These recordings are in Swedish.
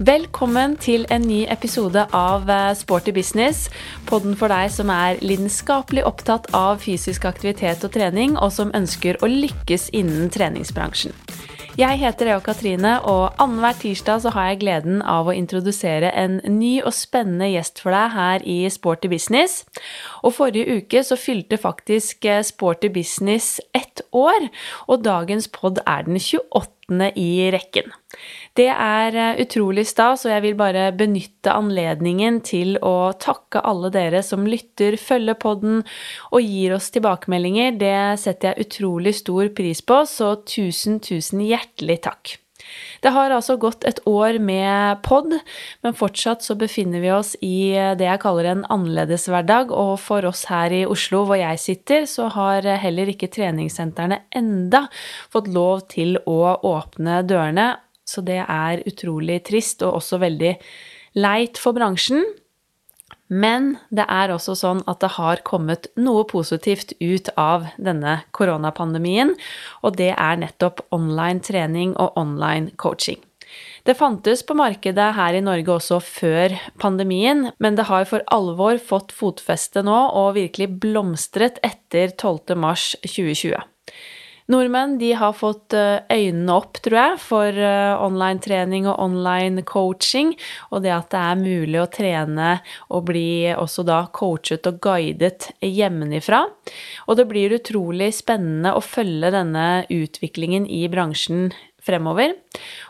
Velkommen til en ny episode av eh, Sporty business. Podden for deg som er lidenskapelig opptatt av fysisk aktivitet og trening, og som ønsker å lykkes innen treningsbransjen. Jeg heter Eo Katrine, og annenhver tirsdag så har jeg gleden av å introdusere en ny og spennende gjest for deg her i Sporty business. Og forrige uke så fylte faktisk eh, Sporty business ett år, og dagens pod er den 28 i rekken. Det er eh, utrolig stas, og jeg vil bare benytte anledningen til å takke alle dere som lytter, følger podden og gir oss tilbakemeldinger. Det setter jeg utrolig stor pris på, så tusen, tusen hjertelig takk. Det har altså gått et år med pod, men fortsatt så befinner vi oss i det jeg kaller en annerledeshverdag, og for oss her i Oslo hvor jeg sitter, så har heller ikke treningssentrene enda fått lov til å åpne dørene, så det er utrolig trist og også veldig leit for bransjen. Men det er også sånn at det har kommet noe positivt ut av denne koronapandemien, og det er nettopp online trening og online coaching. Det fantes på markedet her i Norge også før pandemien, men det har for alvor fått fotfeste nå og virkelig blomstret etter 12 mars 2020. Nordmenn de har fått ögonen øynene opp, tror jeg, for eh, online trening og online coaching, og det at det er mulig å trene og bli også da coachet og guidet hjemmefra. Og det blir utrolig spennende å følge denne utviklingen i bransjen fremover.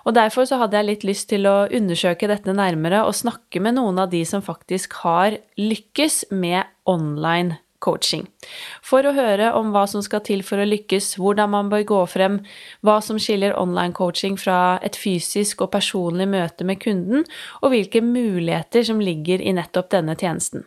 Og derfor så hadde jeg litt lyst til å undersøke dette nærmere og snakke med noen av de som faktisk har lykkes med online coaching. For å høre om hva som skal til for å lykkes, hvordan man bør gå frem, hva som skiller online coaching fra et fysisk og personlig møte med kunden, og hvilke muligheter som ligger i nettopp denne tjenesten.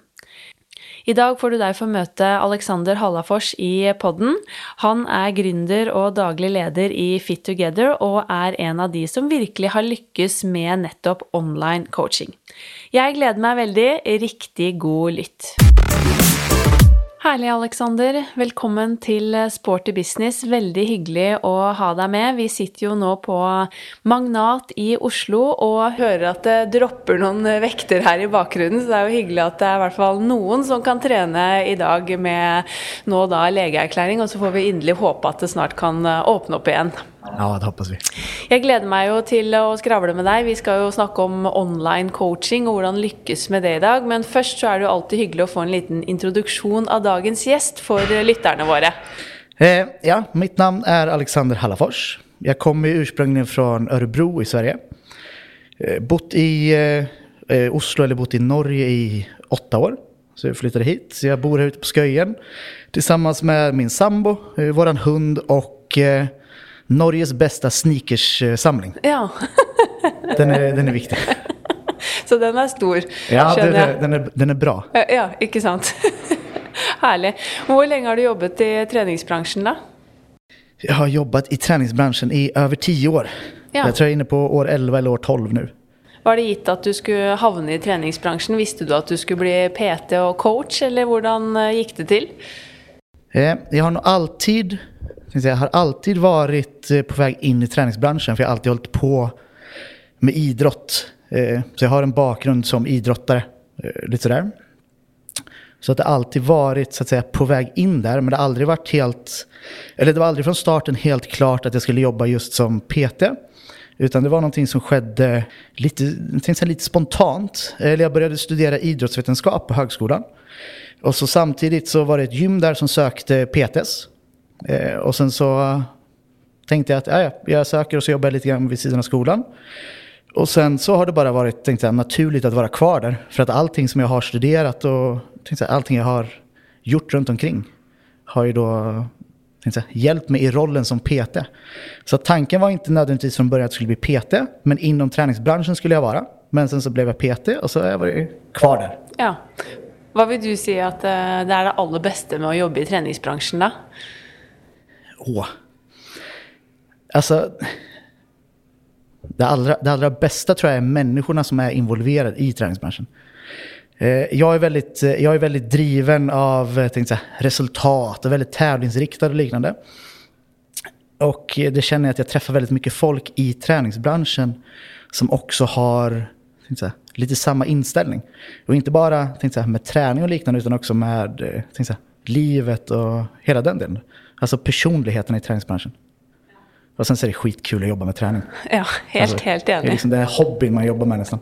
I dag får du derfor møte Alexander Hallafors i podden. Han er gründer og daglig leder i Fit Together og er en av de som virkelig har lykkes med nettopp online coaching. Jeg gleder meg veldig. Riktig god lytt. Herlig, Alexander. Velkommen til eh, Sporty business. Veldig hyggelig å ha deg med. Vi sitter jo nå på Magnat i Oslo og hører at det dropper noen eh, vekter her i bakgrunnen, så det er jo hyggelig at det er i hvert fall noen som kan trene i dag med nå da legeerklæring, og så får vi inderlig håpe at det snart kan eh, åpne opp igjen. Ja, det hoppas vi. Jeg gleder meg jo til å skravle med deg. Vi skal jo snakke om online coaching og hvordan lykkes med det i dag. Men først så er det jo alltid hyggelig å få en liten introduksjon av dagens gjest for lytterne våre. Eh, ja, mitt navn er Alexander Hallafors. Jeg kommer ursprunglig fra Örebro i Sverige. Eh, bott i eh, eh, Oslo eller bott i Norge i åtte år. Så jeg flyttade hit. Så jeg bor her ute på Skøyen sammen med min sambo, eh, vår hund og eh, Norges bästa sneakerssamling. Ja. den, är, den är viktig. Så den er stor, ja, skjønner jeg. Den er, den er bra. Ja, ikke sant. Herlig. Hvor lenge har du jobbet i treningsbransjen, da? Jeg har jobbet i treningsbransjen i over ti år. Ja. Jeg tror jeg er inne på år 11 eller år 12 nå. Var det gitt at du skulle havne i treningsbransjen? Visste du at du skulle bli PT og coach, eller hvordan eh, gikk det til? Eh, jeg har nå alltid jag har alltid varit eh, på väg in i träningsbranschen för jag har alltid hållit på med idrott. Eh, så jag har en bakgrund som idrottare. Eh, lite sådär. Så att det alltid varit så att säga, på väg in där, men det har aldrig varit helt... Eller det var aldrig från starten helt klart att jag skulle jobba just som PT. Utan det var någonting som skedde lite, lite spontant. Eller jag började studera idrottsvetenskap på högskolan. Och så samtidigt så var det ett gym där som sökte PTs. Eh, och sen så tänkte jag att ja, jag söker och så jobbar jag lite grann vid sidan av skolan. Och sen så har det bara varit tänkte jag, naturligt att vara kvar där. För att allting som jag har studerat och tänkte jag, allting jag har gjort runt omkring har ju då tänkte jag, hjälpt mig i rollen som PT. Så tanken var inte nödvändigtvis från början att jag skulle bli PT, men inom träningsbranschen skulle jag vara. Men sen så blev jag PT och så har jag varit kvar där. Ja. Vad vill du säga att eh, det är det allra bästa med att jobba i träningsbranschen då? Åh. Alltså, det allra, det allra bästa tror jag är människorna som är involverade i träningsbranschen. Eh, jag är, väldigt, eh, jag är väldigt driven av eh, tänkte säga, resultat och väldigt tävlingsriktad och liknande. Och det känner jag att jag träffar väldigt mycket folk i träningsbranschen som också har jag, lite samma inställning. Och inte bara tänkte jag, med träning och liknande utan också med tänkte jag, livet och hela den delen. Alltså personligheten i träningsbranschen. Och sen så är det skitkul att jobba med träning. Ja, helt, alltså, helt Det är enig. liksom den hobbyn man jobbar med nästan.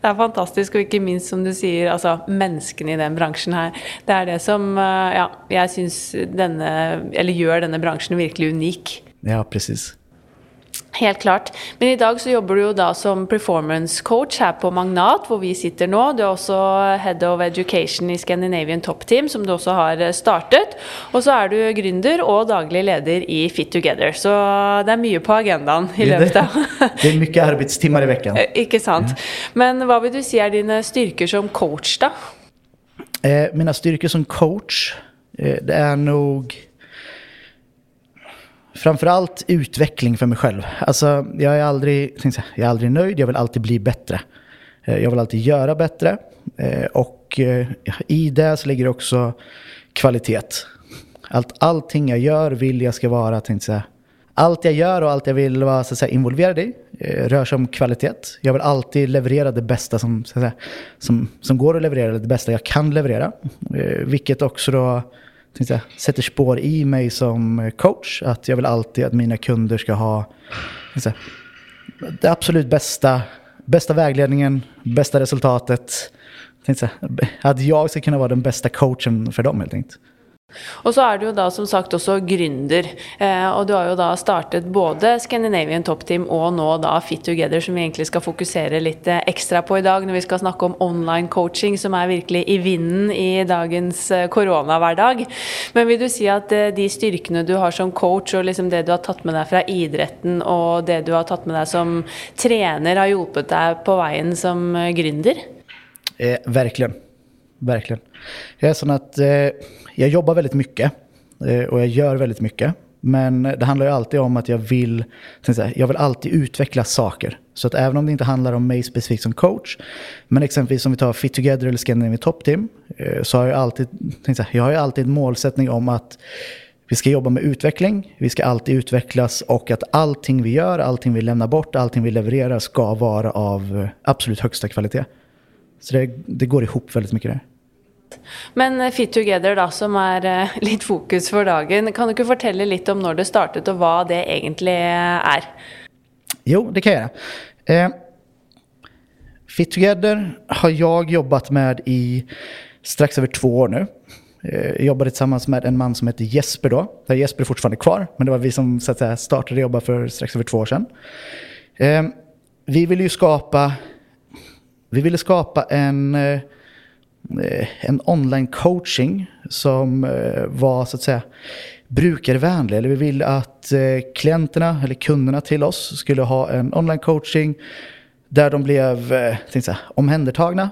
Det er fantastisk, og ikke minst som du sier, altså menneskene i den bransjen her. Det er det som eh, ja, jeg syns denne, eller gjør denne bransjen virkelig unik. Ja, precis. Helt klart. Men i dag så jobber du jo da som performance coach her på Magnat, hvor vi sitter nå. Du er også head of education i Scandinavian Top Team, som du også har eh, startet. Og så er du gründer og daglig leder i Fit Together. Så det er mye på agendaen i av det är mycket arbetstimmar i veckan. Ikke sant. Men hva vil du si er dine styrker som coach, da? Eh, mina styrkor som coach, eh, det är nog framförallt utveckling för mig själv. Alltså, jag, är aldrig, jag är aldrig nöjd, jag vill alltid bli bättre. Eh, jag vill alltid göra bättre. Eh, och eh, i det så ligger också kvalitet. Allt, allting jag gör vill jag ska vara, tänkte jag allt jag gör och allt jag vill vara så att säga, involverad i rör sig om kvalitet. Jag vill alltid leverera det bästa som, så att säga, som, som går att leverera, det bästa jag kan leverera. Vilket också då jag, sätter spår i mig som eh, coach. Att jag vill alltid att mina kunder ska ha säga, det absolut bästa, bästa vägledningen, bästa resultatet. Jag, att jag ska kunna vara den bästa coachen för dem helt enkelt. Och så är du jo da som sagt också gründer. Eh, och du har ju då startat både Scandinavian Top Team och nu da Fit Together, som vi egentligen ska fokusera lite extra eh, på idag när vi ska snakke om online coaching, som är verkligen i vinden i dagens eh, koronahverdag. Men vill du säga att eh, de styrkene du har som coach, och liksom det du har tagit med dig från idretten, och det du har tagit med dig som tränare har hjulpet dig på vägen som eh, gründer? Eh, verkligen. Verkligen. Jag är sån att eh, jag jobbar väldigt mycket eh, och jag gör väldigt mycket. Men det handlar ju alltid om att jag vill, jag vill alltid utveckla saker. Så att även om det inte handlar om mig specifikt som coach, men exempelvis om vi tar Fit Together eller Scandinavian Top Team, eh, så har jag alltid, jag har ju alltid en målsättning om att vi ska jobba med utveckling, vi ska alltid utvecklas och att allting vi gör, allting vi lämnar bort, allting vi levererar ska vara av eh, absolut högsta kvalitet. Så det, det går ihop väldigt mycket där. Men eh, Fit Together, da, som er eh, lite litt fokus for dagen, kan du ikke fortelle litt om når det startet, og hva det egentlig eh, er? Jo, det kan jag göra. Eh, Fit Together har jag jobbat med i strax över två år nu. Jag jobbade tillsammans med en man som heter Jesper då. Där Jesper är fortfarande kvar, men det var vi som så att säga, startade jobba för strax över två år sedan. Eh, vi ville ju skapa, vi ville skapa en, eh, Eh, en online coaching som eh, var så att säga brukarvänlig. Eller vi ville att eh, klienterna eller kunderna till oss skulle ha en online coaching där de blev säga, omhändertagna.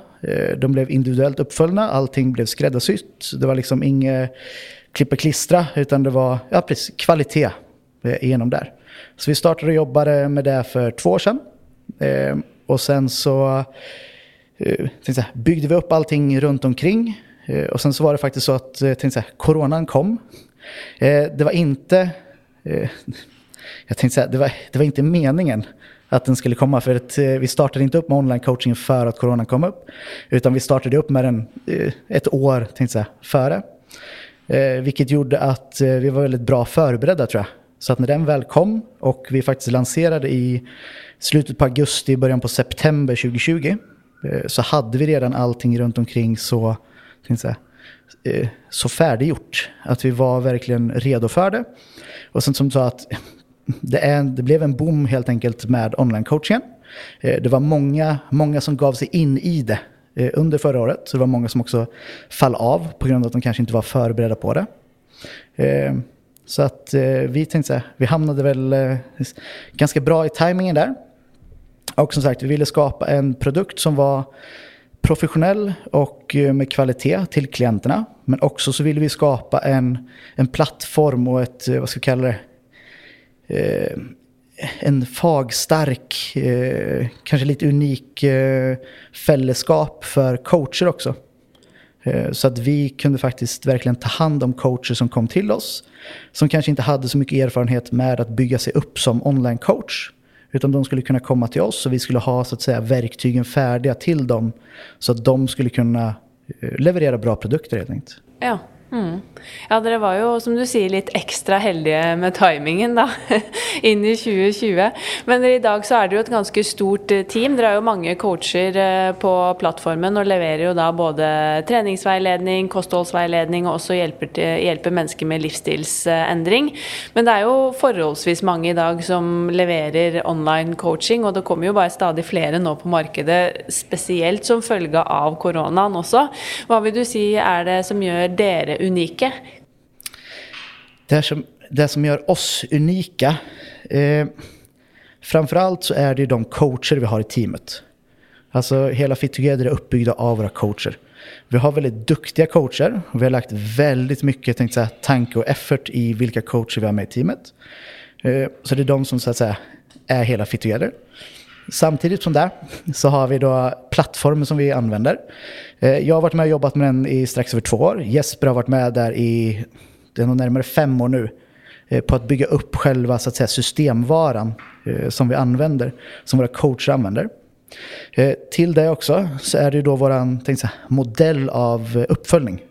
De blev individuellt uppföljda. Allting blev skräddarsytt. Det var liksom inget klippa klistra utan det var ja, precis, kvalitet genom igenom där. Så vi startade och jobbade med det för två år sedan. Och sen så eh, byggde vi upp allting runt omkring. Eh, och sen så var det faktiskt så att eh, tänkte coronan kom. Eh, det var inte, eh, jag tänkte säga, det var, det var inte meningen att den skulle komma. För att, eh, vi startade inte upp med online coaching för att coronan kom upp. Utan vi startade upp med den eh, ett år tänkte jag, före. Eh, vilket gjorde att eh, vi var väldigt bra förberedda tror jag. Så att när den väl kom och vi faktiskt lanserade i slutet på augusti, början på september 2020. Eh, så hade vi redan allting runt omkring så, säga, eh, så färdiggjort. Att vi var verkligen redo för det. Och sen som du sa att det, är, det blev en boom helt enkelt med online-coachingen. Eh, det var många, många som gav sig in i det under förra året. Så det var många som också fall av på grund av att de kanske inte var förberedda på det. Så att vi tänkte så här, vi hamnade väl ganska bra i tajmingen där. Och som sagt, vi ville skapa en produkt som var professionell och eh, med kvalitet till klienterna. Men också så ville vi skapa en, en plattform och ett, eh, vad ska vi kalla det, eh, en fagstark, eh, kanske lite unik eh, för coacher också. Eh, så att vi kunde faktiskt verkligen ta hand om coacher som kom till oss. Som kanske inte hade så mycket erfarenhet med att bygga sig upp som online coach. Utan de skulle kunna komma till oss och vi skulle ha så att säga verktygen färdiga till dem. Så att de skulle kunna eh, leverera bra produkter helt enkelt. Ja. Mm. Ja, dere var jo, som du sier, litt ekstra heldige med timingen da, inn i 2020. Men i dag så er det jo et ganske stort eh, team. Dere har jo mange coacher eh, på plattformen og leverer jo da både treningsveiledning, kostholdsveiledning og også hjelper, til, hjelper mennesker med livsstilsendring. Men det er jo forholdsvis mange i dag som leverer online coaching, og det kommer jo bare stadig flere nå på markedet, spesielt som følge av koronaen også. Hva vil du si er det som gjør dere unike? Det som, det som gör oss unika, eh, framförallt så är det de coacher vi har i teamet. Alltså hela Fit Together är uppbyggda av våra coacher. Vi har väldigt duktiga coacher. Vi har lagt väldigt mycket tänkte säga, tanke och effort i vilka coacher vi har med i teamet. Eh, så det är de som så att säga är hela Fit Together. Samtidigt som det så har vi då plattformen som vi använder. Eh, jag har varit med och jobbat med den i strax över två år. Jesper har varit med där i det är nog närmare fem år nu eh, på att bygga upp själva så att säga, systemvaran eh, som vi använder, som våra coacher använder. Eh, till det också så är det då vår modell av uppföljning.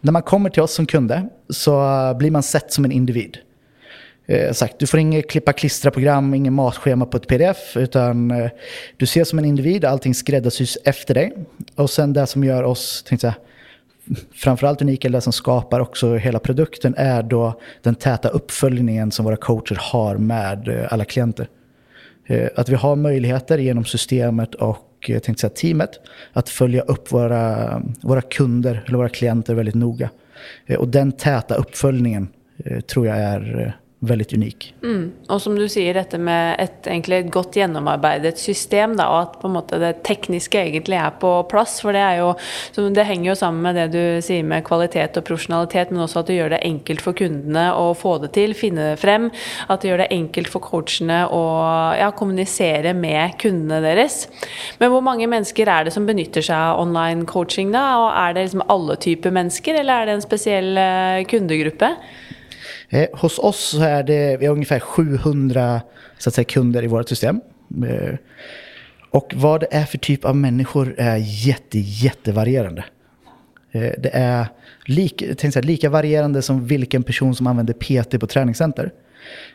När man kommer till oss som kunde så blir man sett som en individ eh, sagt, du får inget klippa klistra program, inget matschema på ett pdf, utan eh, du ses som en individ, allting skräddarsys efter dig. Och sen det som gör oss, tänkte jag, framförallt unika, eller det som skapar också hela produkten, är då den täta uppföljningen som våra coacher har med eh, alla klienter. Eh, att vi har möjligheter genom systemet och eh, jag tänkte säga, teamet att följa upp våra, våra kunder eller våra klienter väldigt noga. Och den täta uppföljningen tror jag är väldigt unik. Mm. Och som du säger, detta med ett egentligen et genomarbetat system, då, och att på måte det tekniska egentligen är på plats. För det, er jo, det hänger ju samman med det du säger med kvalitet och professionalitet, men också att du gör det enkelt för kunderna att få det till, finna det fram, att du gör det enkelt för coacherna att ja, kommunicera med kunderna deras. Men hur många människor är det som benyttar sig av online coaching, Då? Och är det liksom alla typer människor eller är det en speciell eh, kundgrupp? Eh, hos oss så är det, vi har ungefär 700 så att säga, kunder i vårt system. Eh, och vad det är för typ av människor är jätte, jättevarierande. Eh, det är lik, säga, lika varierande som vilken person som använder PT på träningscenter.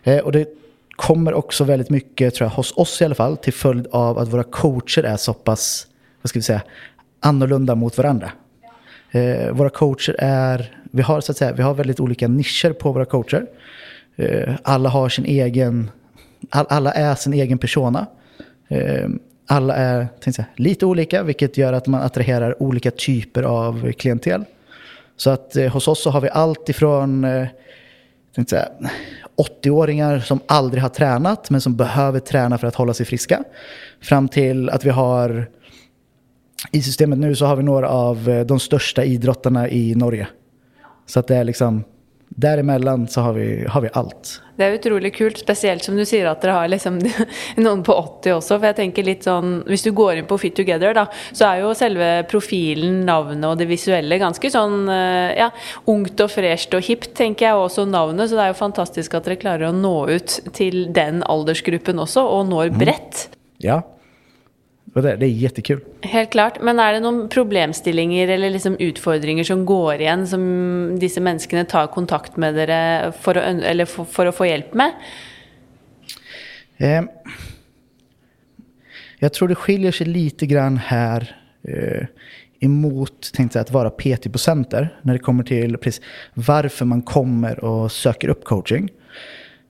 Eh, och det kommer också väldigt mycket, tror jag, hos oss i alla fall, till följd av att våra coacher är så pass, vad ska vi säga, annorlunda mot varandra. Eh, våra coacher är vi har, så att säga, vi har väldigt olika nischer på våra coacher. Eh, alla har sin egen, alla är sin egen persona. Eh, alla är säga, lite olika, vilket gör att man attraherar olika typer av klientel. Så att eh, hos oss så har vi allt ifrån 80-åringar som aldrig har tränat men som behöver träna för att hålla sig friska. Fram till att vi har i systemet nu så har vi några av de största idrottarna i Norge. Så att det är liksom Däremellan så har vi, har vi allt. Det är otroligt kul, speciellt som du säger att dere har liksom noen på 80 också. För jag tänker lite sånn, Hvis du går in på Fit Together, da, så är ju själva profilen, navnet och det visuella ganska sånn eh, ja, ungt och fräscht och hippt, tänker jag. Också navnet. Så det är ju fantastiskt att dere klarar att nå ut till den åldersgruppen också och når mm. brett. Mm. Ja, det, det är jättekul. Helt klart. Men är det någon problemstillinger eller liksom utfordringer som går igen som dessa människor tar kontakt med er för att, eller för, för att få hjälp med? Eh, jag tror det skiljer sig lite grann här eh, emot tänkte jag, att vara PT på center när det kommer till precis varför man kommer och söker upp coaching.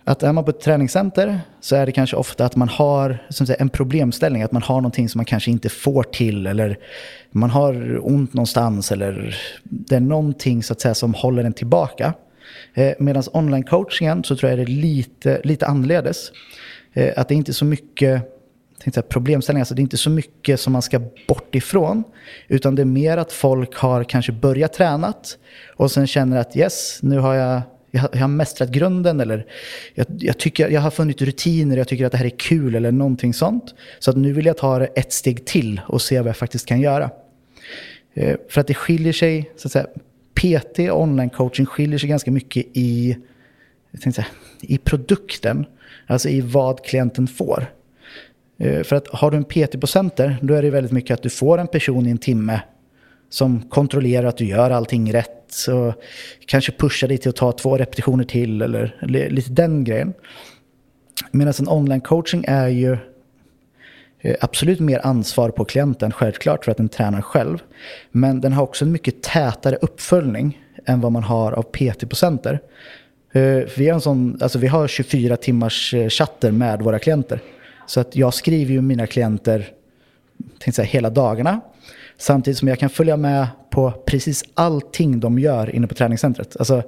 Att är man på ett träningscenter så är det kanske ofta att man har som säga, en problemställning. Att man har någonting som man kanske inte får till eller man har ont någonstans eller det är någonting så att säga, som håller en tillbaka. Eh, Medan online-coachingen så tror jag det är lite, lite annorledes. Eh, att det är inte så mycket tänkte säga, problemställningar, alltså det är inte så mycket som man ska bort ifrån. Utan det är mer att folk har kanske börjat tränat och sen känner att yes, nu har jag jag, jag har mästrat grunden eller jag, jag, tycker, jag har funnit rutiner, jag tycker att det här är kul eller någonting sånt. Så att nu vill jag ta det ett steg till och se vad jag faktiskt kan göra. Eh, för att det skiljer sig, så att säga, PT och online coaching skiljer sig ganska mycket i jag säga, i produkten, alltså i vad klienten får. Eh, för att har du en PT på center, då är det väldigt mycket att du får en person i en timme som kontrollerar att du gör allting rätt. Så kanske pusha dig till att ta två repetitioner till eller lite den grejen. Medan en online coaching är ju eh, absolut mer ansvar på klienten, självklart, för att den tränar själv. Men den har också en mycket tätare uppföljning än vad man har av PT-procenter. Eh, vi, har en sån, alltså vi har 24 timmars eh, chatter med våra klienter. Så att jag skriver ju mina klienter tänkte säga, hela dagarna. Samtidigt som jag kan följa med på precis allting de gör inne på träningscentret. Alltså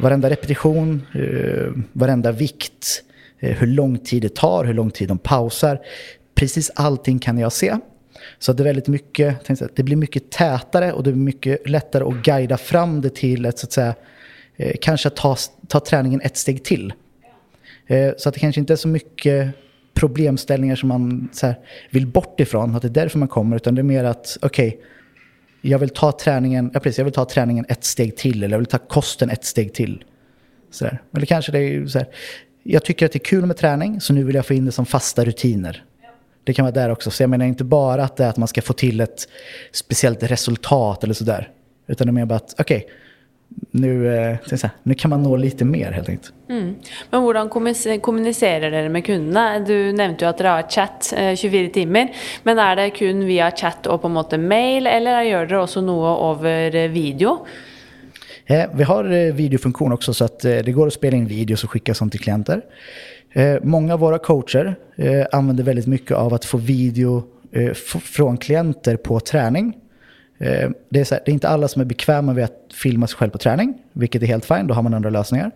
varenda repetition, eh, varenda vikt, eh, hur lång tid det tar, hur lång tid de pausar. Precis allting kan jag se. Så det är väldigt mycket, det blir mycket tätare och det blir mycket lättare att guida fram det till ett så att säga eh, kanske ta, ta träningen ett steg till. Eh, så att det kanske inte är så mycket problemställningar som man här, vill bort ifrån, att det är därför man kommer, utan det är mer att okej, okay, jag vill ta träningen, ja, precis, jag vill ta träningen ett steg till eller jag vill ta kosten ett steg till. Så där. Eller kanske det är så här, jag tycker att det är kul med träning så nu vill jag få in det som fasta rutiner. Det kan vara där också. Så jag menar inte bara att det är att man ska få till ett speciellt resultat eller sådär. Utan det är mer bara att okej, okay, nu, eh, nu kan man nå lite mer helt enkelt. Mm. Men hur kommunicerar ni med kunderna? Du nämnde ju att ni har chatt eh, 24 timmar. Men är det kun via chatt och på något mail eller gör det också något över video? Eh, vi har eh, videofunktion också så att eh, det går att spela in videos och skicka sånt till klienter. Eh, många av våra coacher eh, använder väldigt mycket av att få video eh, från klienter på träning. Eh, det, är här, det, är inte alla som är bekväma med att filma sig själv på träning, vilket är helt fint, då har man andra lösningar.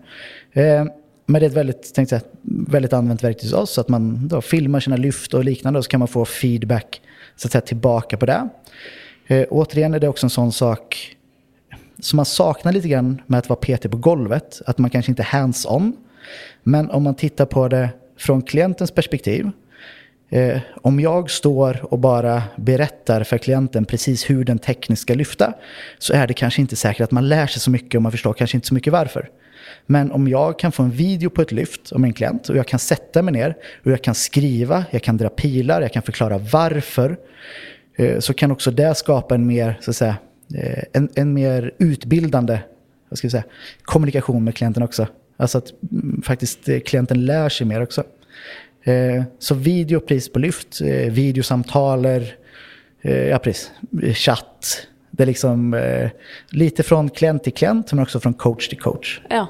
Eh, men det är ett väldigt, tänkte jag, väldigt använt verktyg hos oss, så att man då filmar sina lyft och liknande och så kan man få feedback så att säga, tillbaka på det. Eh, återigen är det också en sån sak som man saknar lite grann med att vara PT på golvet, att man kanske inte är hands-on. Men om man tittar på det från klientens perspektiv. Eh, om jag står och bara berättar för klienten precis hur den tekniskt ska lyfta så är det kanske inte säkert att man lär sig så mycket och man förstår kanske inte så mycket varför. Men om jag kan få en video på ett lyft om en klient och jag kan sätta mig ner och jag kan skriva, jag kan dra pilar, jag kan förklara varför eh, så kan också det skapa en mer, så att säga, eh, en, en mer utbildande vad ska jag säga, kommunikation med klienten också. Alltså att mm, faktiskt eh, klienten lär sig mer också. Eh, så video, pris på lyft, eh, videosamtaler, eh, ja precis, chatt. Det är liksom eh, lite från klient till klient men också från coach till coach. Ja.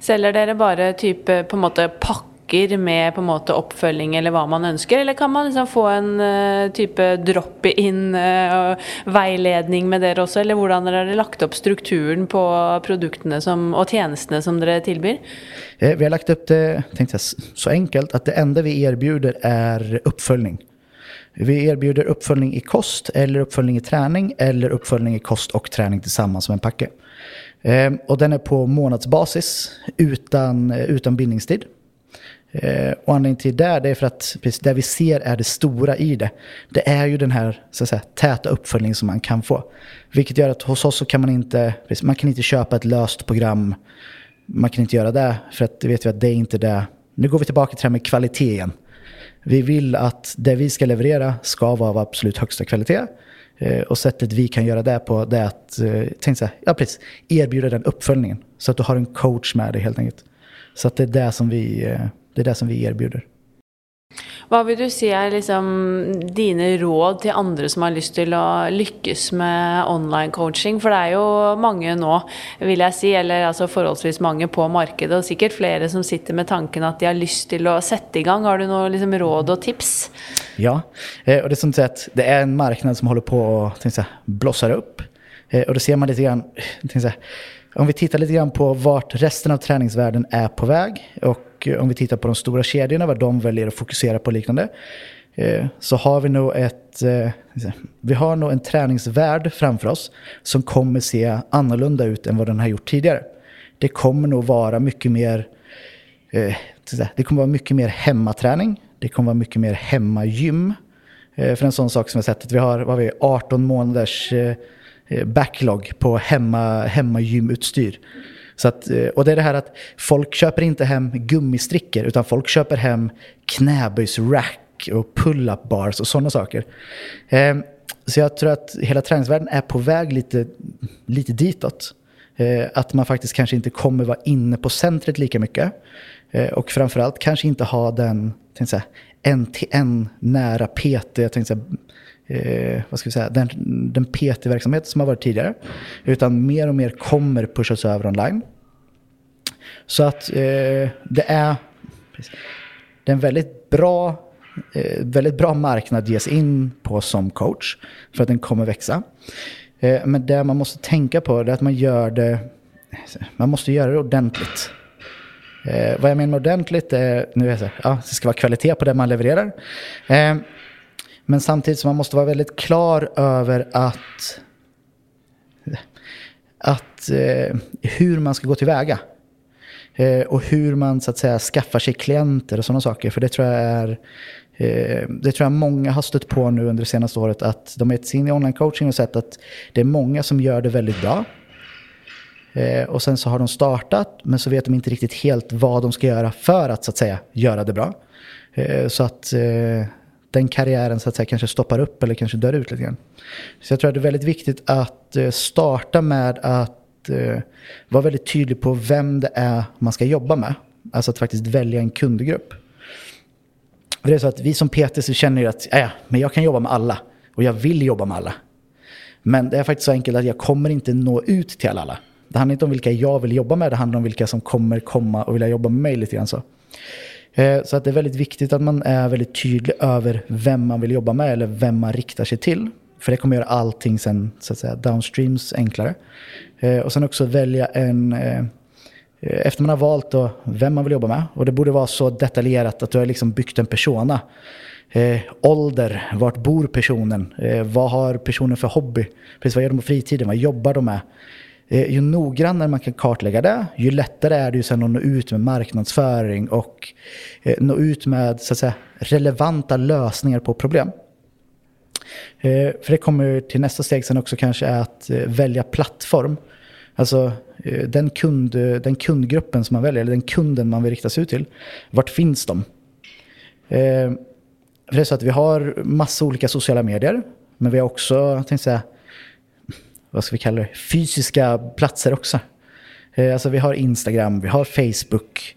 Säljer dere bara typ eh, på något pack pakker med på en måte oppfølging eller hva man ønsker, eller kan man liksom få en uh, type drop-in uh, eh, med dere også, eller hvordan har dere lagt opp strukturen på produktene som, og tjenestene som dere tilbyr? Eh, vi har lagt upp det tenkte jeg, så enkelt att det enda vi erbjuder är uppföljning. Vi erbjuder uppföljning i kost eller uppföljning i träning eller uppföljning i kost och träning tillsammans som en packe. Ehm, och den är på månadsbasis utan, eh, utan bindningstid. Eh, och anledningen till det, det är för att precis det vi ser är det stora i det. Det är ju den här så att säga, täta uppföljningen som man kan få. Vilket gör att hos oss så kan man inte, man kan inte köpa ett löst program. Man kan inte göra det, för att det vet vi att det är inte det. Nu går vi tillbaka till det här med kvalitet igen. Vi vill att det vi ska leverera ska vara av absolut högsta kvalitet. Eh, och sättet vi kan göra det på det är att tänk så här, ja, precis, erbjuda den uppföljningen. Så att du har en coach med dig helt enkelt. Så att det är det som vi eh, det är det som vi erbjuder. Vad vill du säga är liksom dina råd till andra som har lust till att lyckas med online coaching? För det är ju många nu, vill jag säga, eller alltså förhållsvis många på marknaden och säkert flera som sitter med tanken att de har lust till att sätta igång. Har du några liksom råd och tips? Ja, eh, och det är som sagt, det är en marknad som håller på att blossa upp. Eh, och då ser man lite grann, om vi tittar lite grann på vart resten av träningsvärlden är på väg och Eh, om vi tittar på de stora kedjorna, vad de väljer att fokusera på liknande, eh, så har vi nog ett, eh, vi har nog en träningsvärld framför oss som kommer se annorlunda ut än vad den har gjort tidigare. Det kommer nog vara mycket mer, det kommer vara mycket mer hemmaträning, det kommer vara mycket mer hemmagym. För en sån sak som vi har sett, att vi har, vad vi, 18 månaders backlog på hemma, hemmagymutstyr. Så att, eh, och det är det här att folk köper inte hem gummistrickor utan folk köper hem knäböjsrack och pull-up bars och sådana saker. Ehm, så jag tror att hela träningsvärlden är på väg lite, lite ditåt. Eh, att man faktiskt kanske inte kommer vara inne på centret lika mycket. Eh, och framförallt kanske inte ha den en till en nära PT, jag tänkte säga, eh, vad ska vi säga, den, den PT-verksamhet som har varit tidigare. Utan mer och mer kommer pushas över online. Så att eh, det är, det är en väldigt bra, eh, väldigt bra marknad att ge sig in på som coach. För att den kommer växa. Eh, men det man måste tänka på är att man gör det, man måste göra det ordentligt. Eh, vad jag menar med ordentligt är, nu är det ja, det ska vara kvalitet på det man levererar. Eh, men samtidigt så man måste vara väldigt klar över att, att eh, hur man ska gå tillväga. Eh, och hur man så att säga skaffar sig klienter och sådana saker. För det tror jag är eh, det tror jag många har stött på nu under det senaste året. Att de har gett sig in i online coaching och sett att det är många som gör det väldigt bra. Eh, och sen så har de startat men så vet de inte riktigt helt vad de ska göra för att så att säga göra det bra. Eh, så att eh, den karriären så att säga kanske stoppar upp eller kanske dör ut lite grann. Så jag tror att det är väldigt viktigt att eh, starta med att eh, vara väldigt tydlig på vem det är man ska jobba med. Alltså att faktiskt välja en kundgrupp. För det är så att vi som PT så känner ju att äh, men jag kan jobba med alla och jag vill jobba med alla. Men det är faktiskt så enkelt att jag kommer inte nå ut till alla. Det handlar inte om vilka jag vill jobba med, det handlar om vilka som kommer komma och vilja jobba med mig lite grann så. Eh, så att det är väldigt viktigt att man är väldigt tydlig över vem man vill jobba med eller vem man riktar sig till. För det kommer göra allting sen så att säga downstreams enklare. Eh, och sen också välja en eh, efter man har valt då vem man vill jobba med. Och det borde vara så detaljerat att du har liksom byggt en persona. Eh, ålder, vart bor personen? Eh, vad har personen för hobby? Precis, vad gör de på fritiden? Vad jobbar de med? Eh, ju noggrannare man kan kartlägga det, ju lättare är det ju sen att nå ut med marknadsföring och eh, nå ut med så att säga, relevanta lösningar på problem. Eh, för det kommer till nästa steg sen också kanske är att välja plattform. Alltså den, kund, den kundgruppen som man väljer, eller den kunden man vill rikta sig ut till. Vart finns de? För det är så att vi har massa olika sociala medier, men vi har också, jag säga, vad ska vi kalla det, fysiska platser också. Eh, alltså vi har Instagram, vi har Facebook.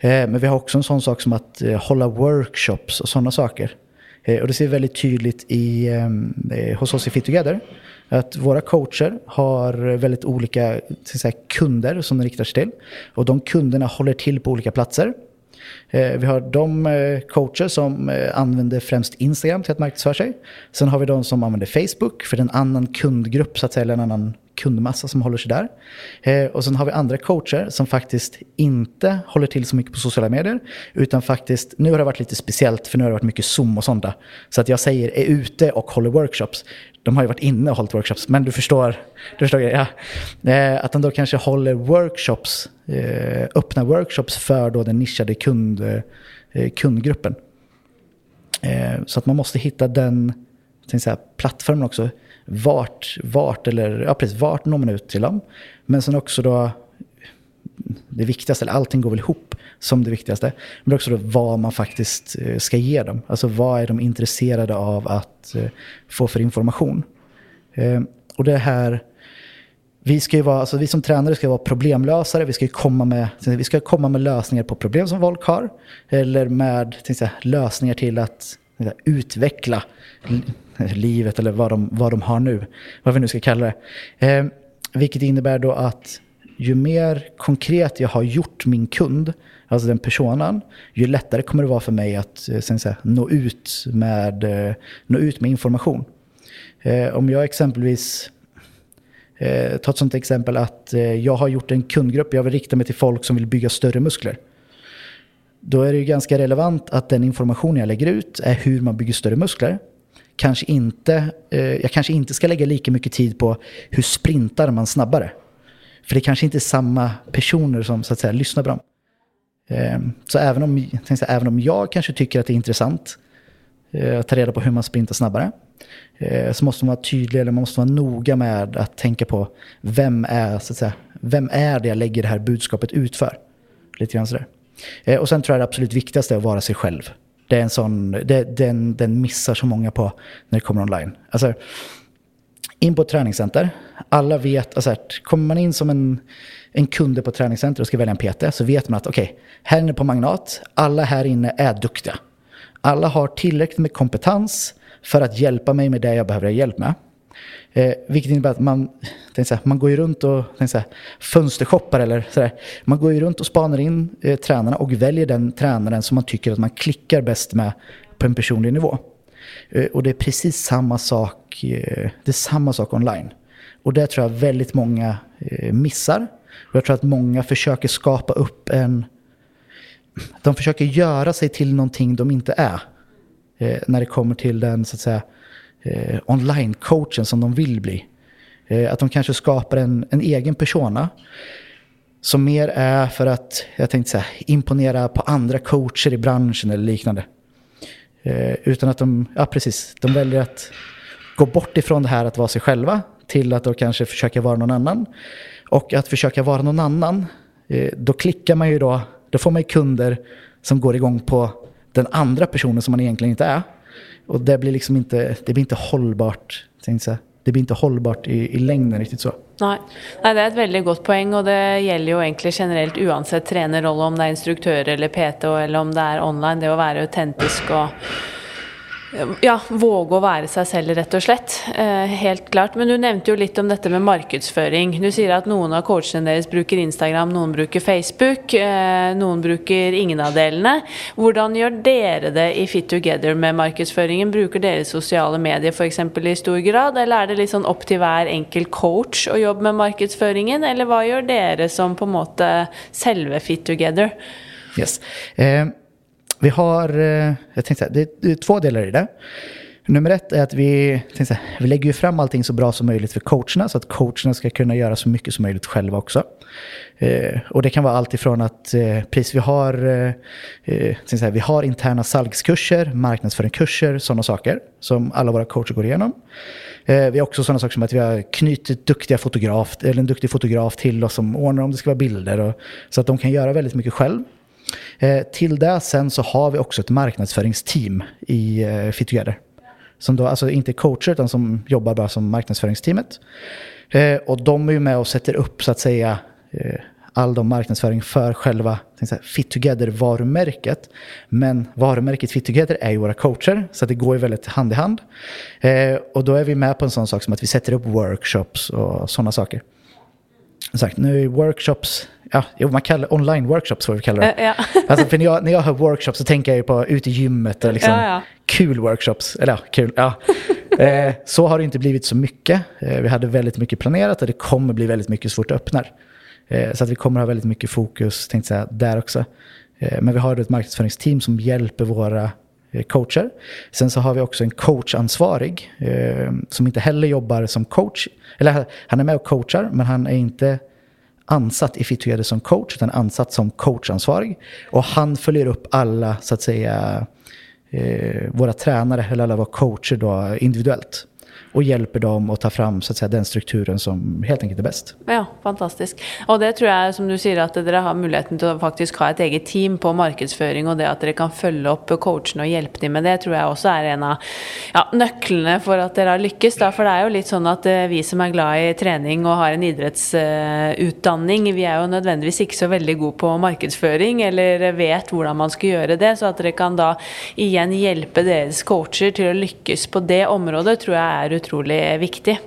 Eh, men vi har också en sån sak som att eh, hålla workshops och sådana saker. Och det ser vi väldigt tydligt i, hos oss i Fit Together. Att våra coacher har väldigt olika säga, kunder som de riktar sig till. Och de kunderna håller till på olika platser. Eh, vi har de eh, coacher som eh, använder främst Instagram till att marknadsföra sig. Sen har vi de som använder Facebook för en annan kundgrupp, så att säga, eller en annan kundmassa som håller sig där. Eh, och sen har vi andra coacher som faktiskt inte håller till så mycket på sociala medier. Utan faktiskt, nu har det varit lite speciellt för nu har det varit mycket Zoom och sånt där. Så att jag säger är ute och håller workshops. De har ju varit inne och hållit workshops, men du förstår. Du förstår ja. Eh, att de då kanske håller workshops, eh, öppna workshops för då den nischade kund, eh, kundgruppen. Så att man måste hitta den säga, plattformen också vart, vart, eller, ja, precis, vart når man ut till dem. Men sen också då det viktigaste, eller allting går väl ihop som det viktigaste. Men också då vad man faktiskt eh, ska ge dem. Alltså vad är de intresserade av att eh, få för information. Ehm, och det här, vi, ska ju vara, alltså vi som tränare ska vara problemlösare. Vi ska komma med, vi ska komma med lösningar på problem som folk har. Eller med säga, lösningar till att utveckla livet eller vad de, vad de har nu. Vad vi nu ska kalla det. Eh, vilket innebär då att ju mer konkret jag har gjort min kund, alltså den personen, ju lättare kommer det vara för mig att eh, sen säga, nå, ut med, eh, nå ut med information. Eh, om jag exempelvis Eh, ta ett sånt exempel att eh, jag har gjort en kundgrupp, jag vill rikta mig till folk som vill bygga större muskler. Då är det ju ganska relevant att den information jag lägger ut är hur man bygger större muskler kanske inte, eh, jag kanske inte ska lägga lika mycket tid på hur sprintar man snabbare. För det kanske inte är samma personer som så att säga lyssnar på dem. Ehm, så även om, säga, även om jag kanske tycker att det är intressant eh, att ta reda på hur man sprintar snabbare eh, så måste man vara tydlig eller man måste vara noga med att tänka på vem är, så att säga, vem är det jag lägger det här budskapet ut för? Lite grann sådär. Eh, och sen tror jag det absolut viktigaste är att vara sig själv. Det är en sån, det, den, den missar så många på när det kommer online. Alltså, in på ett träningscenter. Alla vet, alltså, kommer man in som en, en kund på ett träningscenter och ska välja en PT så vet man att okej, okay, här inne på Magnat, alla här inne är duktiga. Alla har tillräckligt med kompetens för att hjälpa mig med det jag behöver hjälp med. Eh, vilket innebär att man, så här, man går ju runt och så här, fönstershoppar eller sådär. Man går ju runt och spanar in eh, tränarna och väljer den tränaren som man tycker att man klickar bäst med på en personlig nivå. Eh, och det är precis samma sak, eh, det är samma sak online. Och det tror jag väldigt många eh, missar. Och jag tror att många försöker skapa upp en... De försöker göra sig till någonting de inte är. Eh, när det kommer till den så att säga eh, online-coachen som de vill bli. Att de kanske skapar en, en egen persona som mer är för att, jag tänkte säga, imponera på andra coacher i branschen eller liknande. Eh, utan att de, ja precis, de väljer att gå bort ifrån det här att vara sig själva till att då kanske försöka vara någon annan. Och att försöka vara någon annan, eh, då klickar man ju då, då får man ju kunder som går igång på den andra personen som man egentligen inte är. Och det blir liksom inte, det blir inte hållbart, tänkte jag. Det blir inte hållbart i, i längden riktigt så. Nej. Nej, det är ett väldigt gott poäng och det gäller ju egentligen generellt oavsett tränarroll om det är instruktör eller PT eller om det är online, det att vara autentisk och ja, våga å være seg selv, rett og slett. Eh, helt klart. Men du nevnte jo litt om dette med markedsføring. Du sier at noen av coachene deres bruker Instagram, noen bruker Facebook, eh, noen bruker ingen av delene. Hvordan gjør dere det i Fit Together med markedsføringen? Bruker dere sosiale medier f.eks. i stor grad, eller er det litt sånn opp til hver enkelt coach å jobbe med markedsføringen, eller hva gjør dere som på en måte selve Fit Together? Yes. Eh vi har, eh, jag tänkte säga, det är två delar i det. Nummer ett är att vi, säga, vi lägger fram allting så bra som möjligt för coacherna så att coacherna ska kunna göra så mycket som möjligt själva också. Eh, och det kan vara allt ifrån att eh, precis vi har, eh, eh säga, vi har interna salgskurser, marknadsföringskurser, sådana saker som alla våra coacher går igenom. Eh, vi har också sådana saker som att vi har knutit duktiga fotograf, eller en duktig fotograf till oss som ordnar om det ska vara bilder. Och, så att de kan göra väldigt mycket själv. Eh, till det sen så har vi också ett marknadsföringsteam i eh, Fit Together. Som då, alltså inte coacher utan som jobbar bara som marknadsföringsteamet. Eh, och de är ju med och sätter upp så att säga all de marknadsföring för själva Fit Together-varumärket. Men varumärket Fit Together är ju våra coacher, så det går ju väldigt hand i hand. Eh, och då är vi med på en sån sak som att vi sätter upp workshops och sådana saker. Sagt, nu är workshops ja, man kallar online-workshops får vi kalla det. Ja. Alltså, för när jag, när jag hör workshops så tänker jag ju på ute i gymmet och liksom ja, ja. kul workshops. Eller ja, kul. Ja. eh, så har det inte blivit så mycket. Eh, vi hade väldigt mycket planerat och det kommer bli väldigt mycket svårt att öppna. Eh, så att vi kommer ha väldigt mycket fokus tänkte säga, där också. Eh, men vi har ett marknadsföringsteam som hjälper våra Eh, coacher. Sen så har vi också en coachansvarig eh, som inte heller jobbar som coach. Eller han är med och coachar men han är inte ansatt i Fit som coach, utan ansatt som coachansvarig. Och han följer upp alla, så att säga, eh, våra tränare eller alla våra coacher då, individuellt och hjälper dem att ta fram så att säga, den strukturen som helt enkelt är bäst. Ja, fantastiskt. Och det tror jag, som du säger, att ni har möjligheten att faktiskt ha ett eget team på marknadsföring och det att ni kan följa upp coacherna och hjälpa dem med det tror jag också är en av ja, nycklarna för att ni har lyckats. Då, för det är ju lite så att eh, vi som är glada i träning och har en idrottsutbildning, eh, vi är ju nödvändigtvis inte så väldigt goda på marknadsföring eller vet hur man ska göra det. Så att ni kan då igen hjälpa deras coacher till att lyckas på det området tror jag är utrolig viktig.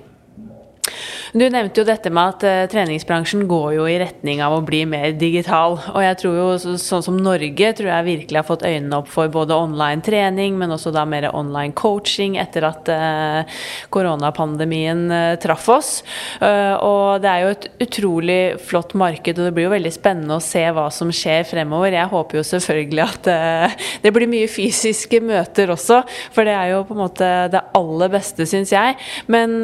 Du nevnte jo dette med at uh, eh, treningsbransjen går jo i retning av å bli mer digital. Og jeg tror jo så, sånn som Norge tror jeg virkelig har fått øynene opp for både online trening, men også da mer online coaching etter at uh, eh, koronapandemien uh, eh, traff oss. og det er jo et utrolig flott marked, og det blir jo veldig spennende å se hva som skjer fremover. Jeg håper jo selvfølgelig at det blir mye fysiske møter også, for det er jo på en måte det aller beste, syns jeg. Men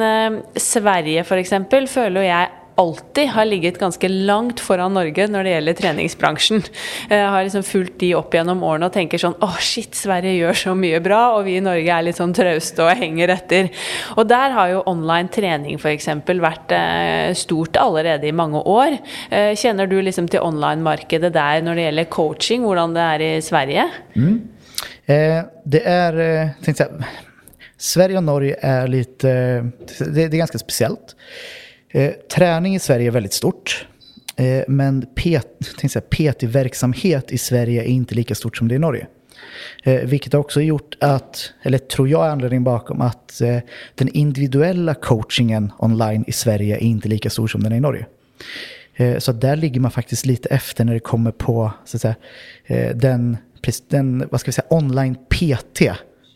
Sverige, f.eks exempel føler jeg alltid har ligget ganske langt foran Norge når det gjelder treningsbransjen. Jeg har liksom fulgt de opp gjennom årene og tenker sånn Å, shit, Sverige gjør så mye bra, og vi i Norge er litt sånn trauste og henger etter. Og der har jo online trening f.eks. vært eh, stort allerede i mange år. Eh, kjenner du liksom til online-markedet der når det gjelder coaching, hvordan det er i Sverige? Mm. Eh, det er eh, Sverige och Norge är lite, det, det är ganska speciellt. Eh, träning i Sverige är väldigt stort. Eh, men PT-verksamhet i Sverige är inte lika stort som det är i Norge. Eh, vilket har också gjort att, eller tror jag är anledningen bakom, att eh, den individuella coachingen online i Sverige är inte lika stor som den är i Norge. Eh, så där ligger man faktiskt lite efter när det kommer på så att säga, eh, den, den, vad ska vi säga, online PT.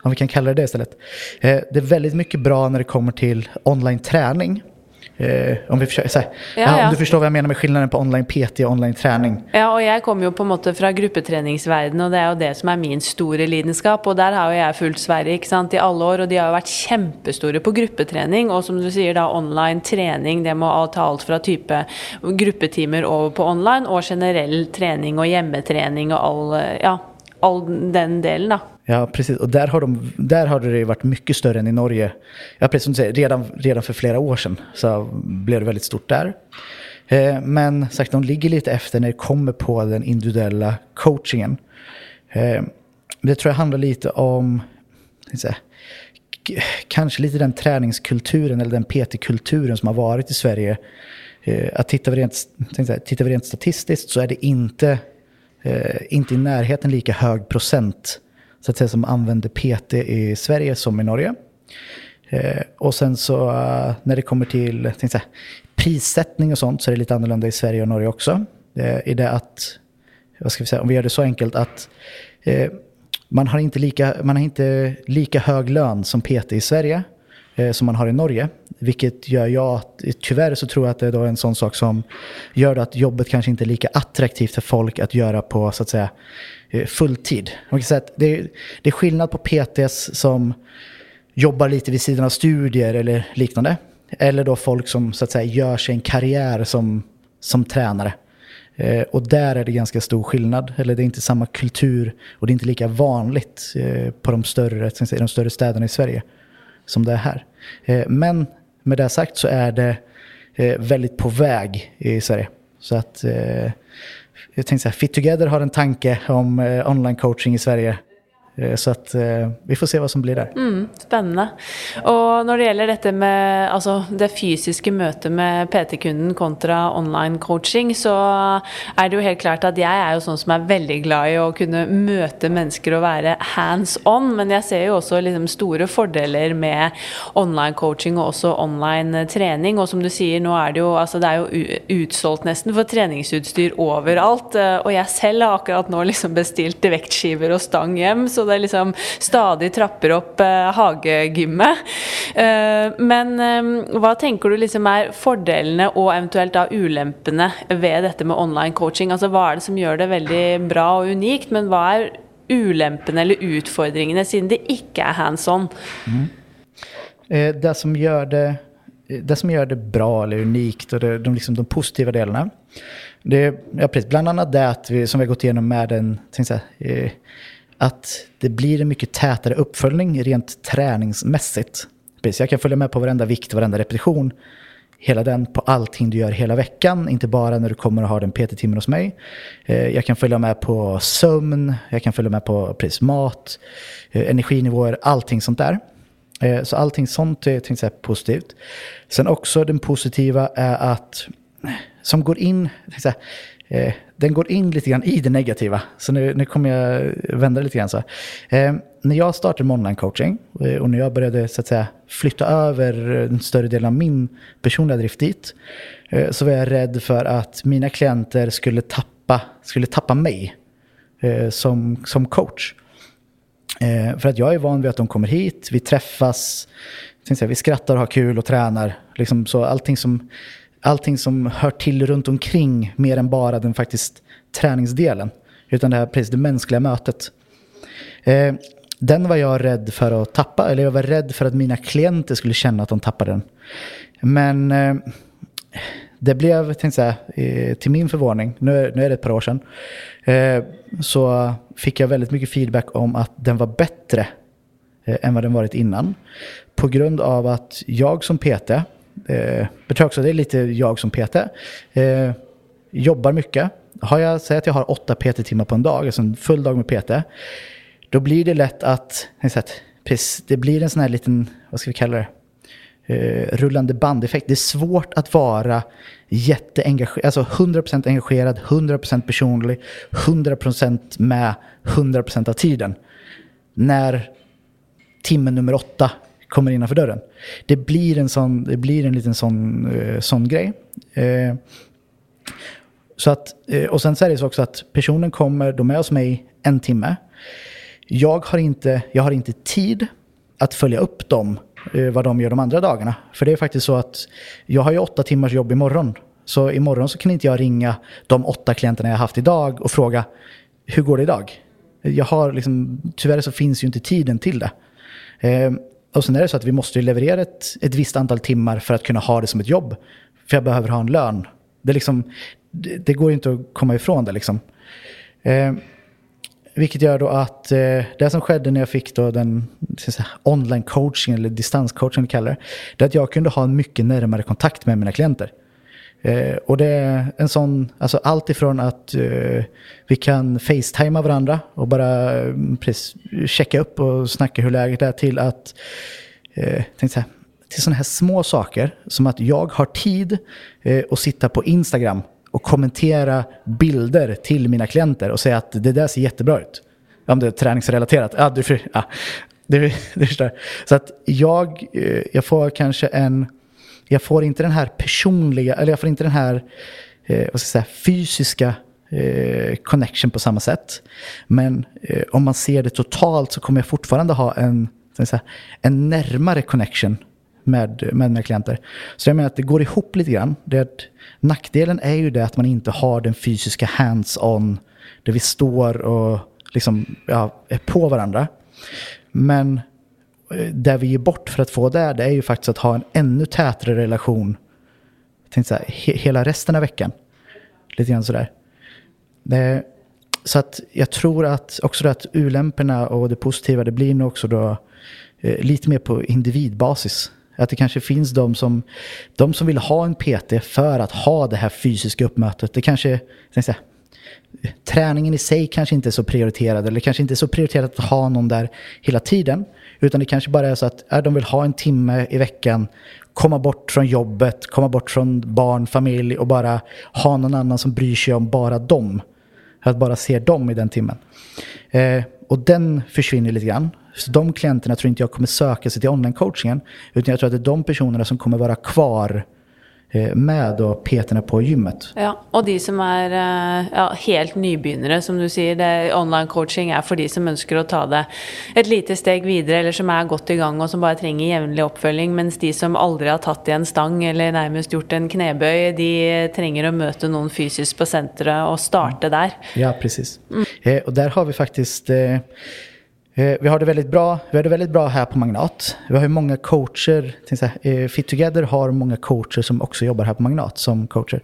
Om vi kan kalla det det istället. Eh, det är väldigt mycket bra när det kommer till online träning. Eh, om vi försöker, här, ja, ja. Om du förstår vad jag menar med skillnaden på online PT och online träning. Ja, och jag kommer ju på en måte fra gruppetreningsverdenen, och det är ju det som är min stora lidenskap. Och där har jag följt Sverige ikke sant, i alla år, och de har varit jättestora på gruppeträning. Och som du säger, då, online träning, det må ta allt från typ gruppetimer över på online, och generell träning och hemmeträning och all, ja, all den delen. Då. Ja, precis. Och där har, de, där har det varit mycket större än i Norge. Ja, precis som du säger, redan, redan för flera år sedan så blev det väldigt stort där. Eh, men sagt, de ligger lite efter när det kommer på den individuella coachingen. Eh, det tror jag handlar lite om, säga, kanske lite den träningskulturen eller den PT-kulturen som har varit i Sverige. Eh, att titta vi, rent, säga, tittar vi rent statistiskt så är det inte, eh, inte i närheten lika hög procent så att säga, som använder PT i Sverige som i Norge. Eh, och sen så eh, när det kommer till säga, prissättning och sånt så är det lite annorlunda i Sverige och Norge också. Eh, I det att, vad ska vi säga, om vi gör det så enkelt att eh, man, har inte lika, man har inte lika hög lön som PT i Sverige Eh, som man har i Norge. Vilket gör jag, tyvärr så tror jag att det är då en sån sak som gör att jobbet kanske inte är lika attraktivt för folk att göra på så att säga eh, fulltid. Man kan säga att det, är, det är skillnad på PTs som jobbar lite vid sidan av studier eller liknande. Eller då folk som så att säga gör sig en karriär som, som tränare. Eh, och där är det ganska stor skillnad. Eller det är inte samma kultur och det är inte lika vanligt eh, på de större, de större städerna i Sverige som det är här. Eh, men med det sagt så är det eh, väldigt på väg i Sverige. Så att eh, jag tänkte så här, Fit Together har en tanke om online coaching i Sverige. Eh, så att eh, vi får se vad som blir där. Mm, spännande. Och när det gäller detta med alltså, det fysiska mötet med PT-kunden kontra online coaching så är det ju helt klart att jag är ju sån som är väldigt glad i att kunna möta människor och vara hands-on. Men jag ser ju också liksom stora fördelar med online coaching och också online träning. Och som du säger, nu är det ju, alltså, det är ju utsålt nästan för träningsutstyr överallt. Eh, och jag själv har akkurat nu liksom beställt vektskivor och stang hem. Så det liksom stadig trapper opp eh, hagegymmet. Eh, men eh, hva tenker du liksom er fordelene og eventuelt da ulempene ved dette med online coaching? Altså hva er det som gjør det veldig bra og unikt, men hva er ulempene eller utfordringene siden det ikke er hands on? Mm. Det som gör det det som gör det bra eller unikt och det, de, liksom, de positiva delarna. Det, ja, precis, bland annat det att vi, som vi har gått igenom med en, säga, eh, att det blir en mycket tätare uppföljning rent träningsmässigt. Precis, jag kan följa med på varenda vikt, varenda repetition, hela den på allting du gör hela veckan, inte bara när du kommer och har den PT-timmen hos mig. Eh, jag kan följa med på sömn, jag kan följa med på precis, mat, eh, energinivåer, allting sånt där. Eh, så allting sånt är tänkte jag, positivt. Sen också den positiva är att, som går in, jag, eh, den går in lite grann i det negativa. Så nu, nu kommer jag vända lite grann så. Eh, när jag startade med online-coaching eh, och när jag började så att säga, flytta över en större del av min personliga drift dit eh, så var jag rädd för att mina klienter skulle tappa, skulle tappa mig eh, som, som coach. Eh, för att jag är van vid att de kommer hit, vi träffas, vi skrattar och har kul och tränar. Liksom så allting som allting som hör till runt omkring mer än bara den faktiskt träningsdelen. Utan det här precis det mänskliga mötet. Eh, den var jag rädd för att tappa, eller jag var rädd för att mina klienter skulle känna att de tappade den. Men eh, det blev, tänkte säga, eh, till min förvåning, nu, nu är det ett par år sedan, eh, så fick jag väldigt mycket feedback om att den var bättre eh, än vad den varit innan. På grund av att jag som PT, eh, betyder också det är lite jag som PT, eh, jobbar mycket. Har jag, säg att jag har åtta PT-timmar på en dag, alltså en full dag med PT, då blir det lätt att, det blir en sån här liten, vad ska vi kalla det, Uh, rullande bandeffekt. Det är svårt att vara jätteengagerad, alltså 100% engagerad, 100% personlig, 100% med 100% av tiden. När timme nummer åtta kommer innanför dörren. Det blir en, sån, det blir en liten sån, eh, sån grej. Eh, så att, eh, och sen så är det så också att personen kommer, de är hos mig en timme. Jag har inte, jag har inte tid att följa upp dem Eh, vad de gör de andra dagarna. För det är faktiskt så att jag har ju åtta timmars jobb imorgon. Så imorgon så kan inte jag ringa de åtta klienterna jag haft idag och fråga hur går det idag? Jag har liksom, tyvärr så finns ju inte tiden till det. Eh, och sen är det så att vi måste leverera ett, ett visst antal timmar för att kunna ha det som ett jobb. För jag behöver ha en lön. Det, liksom, det, det går ju inte att komma ifrån det. Liksom. Eh, vilket gör då att eh, det som skedde när jag fick då den säga, online coaching eller distanscoaching vi kallar det, det är att jag kunde ha en mycket närmare kontakt med mina klienter. Eh, och det är en sån, alltså allt ifrån att eh, vi kan facetima varandra och bara mm, precis, checka upp och snacka hur läget är till att, eh, tänk så här, till sådana här små saker som att jag har tid eh, att sitta på Instagram och kommentera bilder till mina klienter och säga att det där ser jättebra ut. Om det är träningsrelaterat. Ja, du, ja, du, du förstår. Så att jag, eh, jag får kanske en, jag får inte den här personliga, eller jag får inte den här eh, vad ska jag säga, fysiska eh, connection på samma sätt. Men eh, om man ser det totalt så kommer jag fortfarande ha en, säga, en närmare connection med, med mina klienter. Så jag menar att det går ihop lite grann. Det, nackdelen är ju det att man inte har den fysiska hands-on där vi står och liksom, ja, är på varandra. Men Eh, det vi ger bort för att få det, det är ju faktiskt att ha en ännu tätare relation tänkte så här, he hela resten av veckan. Lite grann sådär. Det, så att jag tror att också att ulämporna och det positiva, det blir nog också då eh, lite mer på individbasis. Att det kanske finns de som, de som vill ha en PT för att ha det här fysiska uppmötet. Det kanske, säga, träningen i sig kanske inte är så prioriterad eller kanske inte är så prioriterat att ha någon där hela tiden. Utan det kanske bara är så att äh, de vill ha en timme i veckan, komma bort från jobbet, komma bort från barn, familj och bara ha någon annan som bryr sig om bara dem. Att bara se dem i den timmen. Eh, och den försvinner lite grann. Så de klienterna tror inte jag kommer söka sig till online-coachingen. Utan jag tror att det är de personerna som kommer vara kvar eh, med och peterna på gymmet. Ja, och de som är eh, ja, helt nybegynnare, som du säger, online coaching är för de som önskar att ta det ett litet steg vidare eller som är gott igång och som bara tränger jämnlig uppföljning. Medan de som aldrig har tagit i en stang eller närmast gjort en knäböj, de tränger att möta någon fysiskt på centret och starta där. Ja, precis. Mm. Eh, och där har vi faktiskt eh, Eh, Eh, vi har det väldigt bra, vi har det väldigt bra här på Magnat. Vi har ju många coacher. Eh, Fit Together har många coacher som också jobbar här på Magnat som coacher.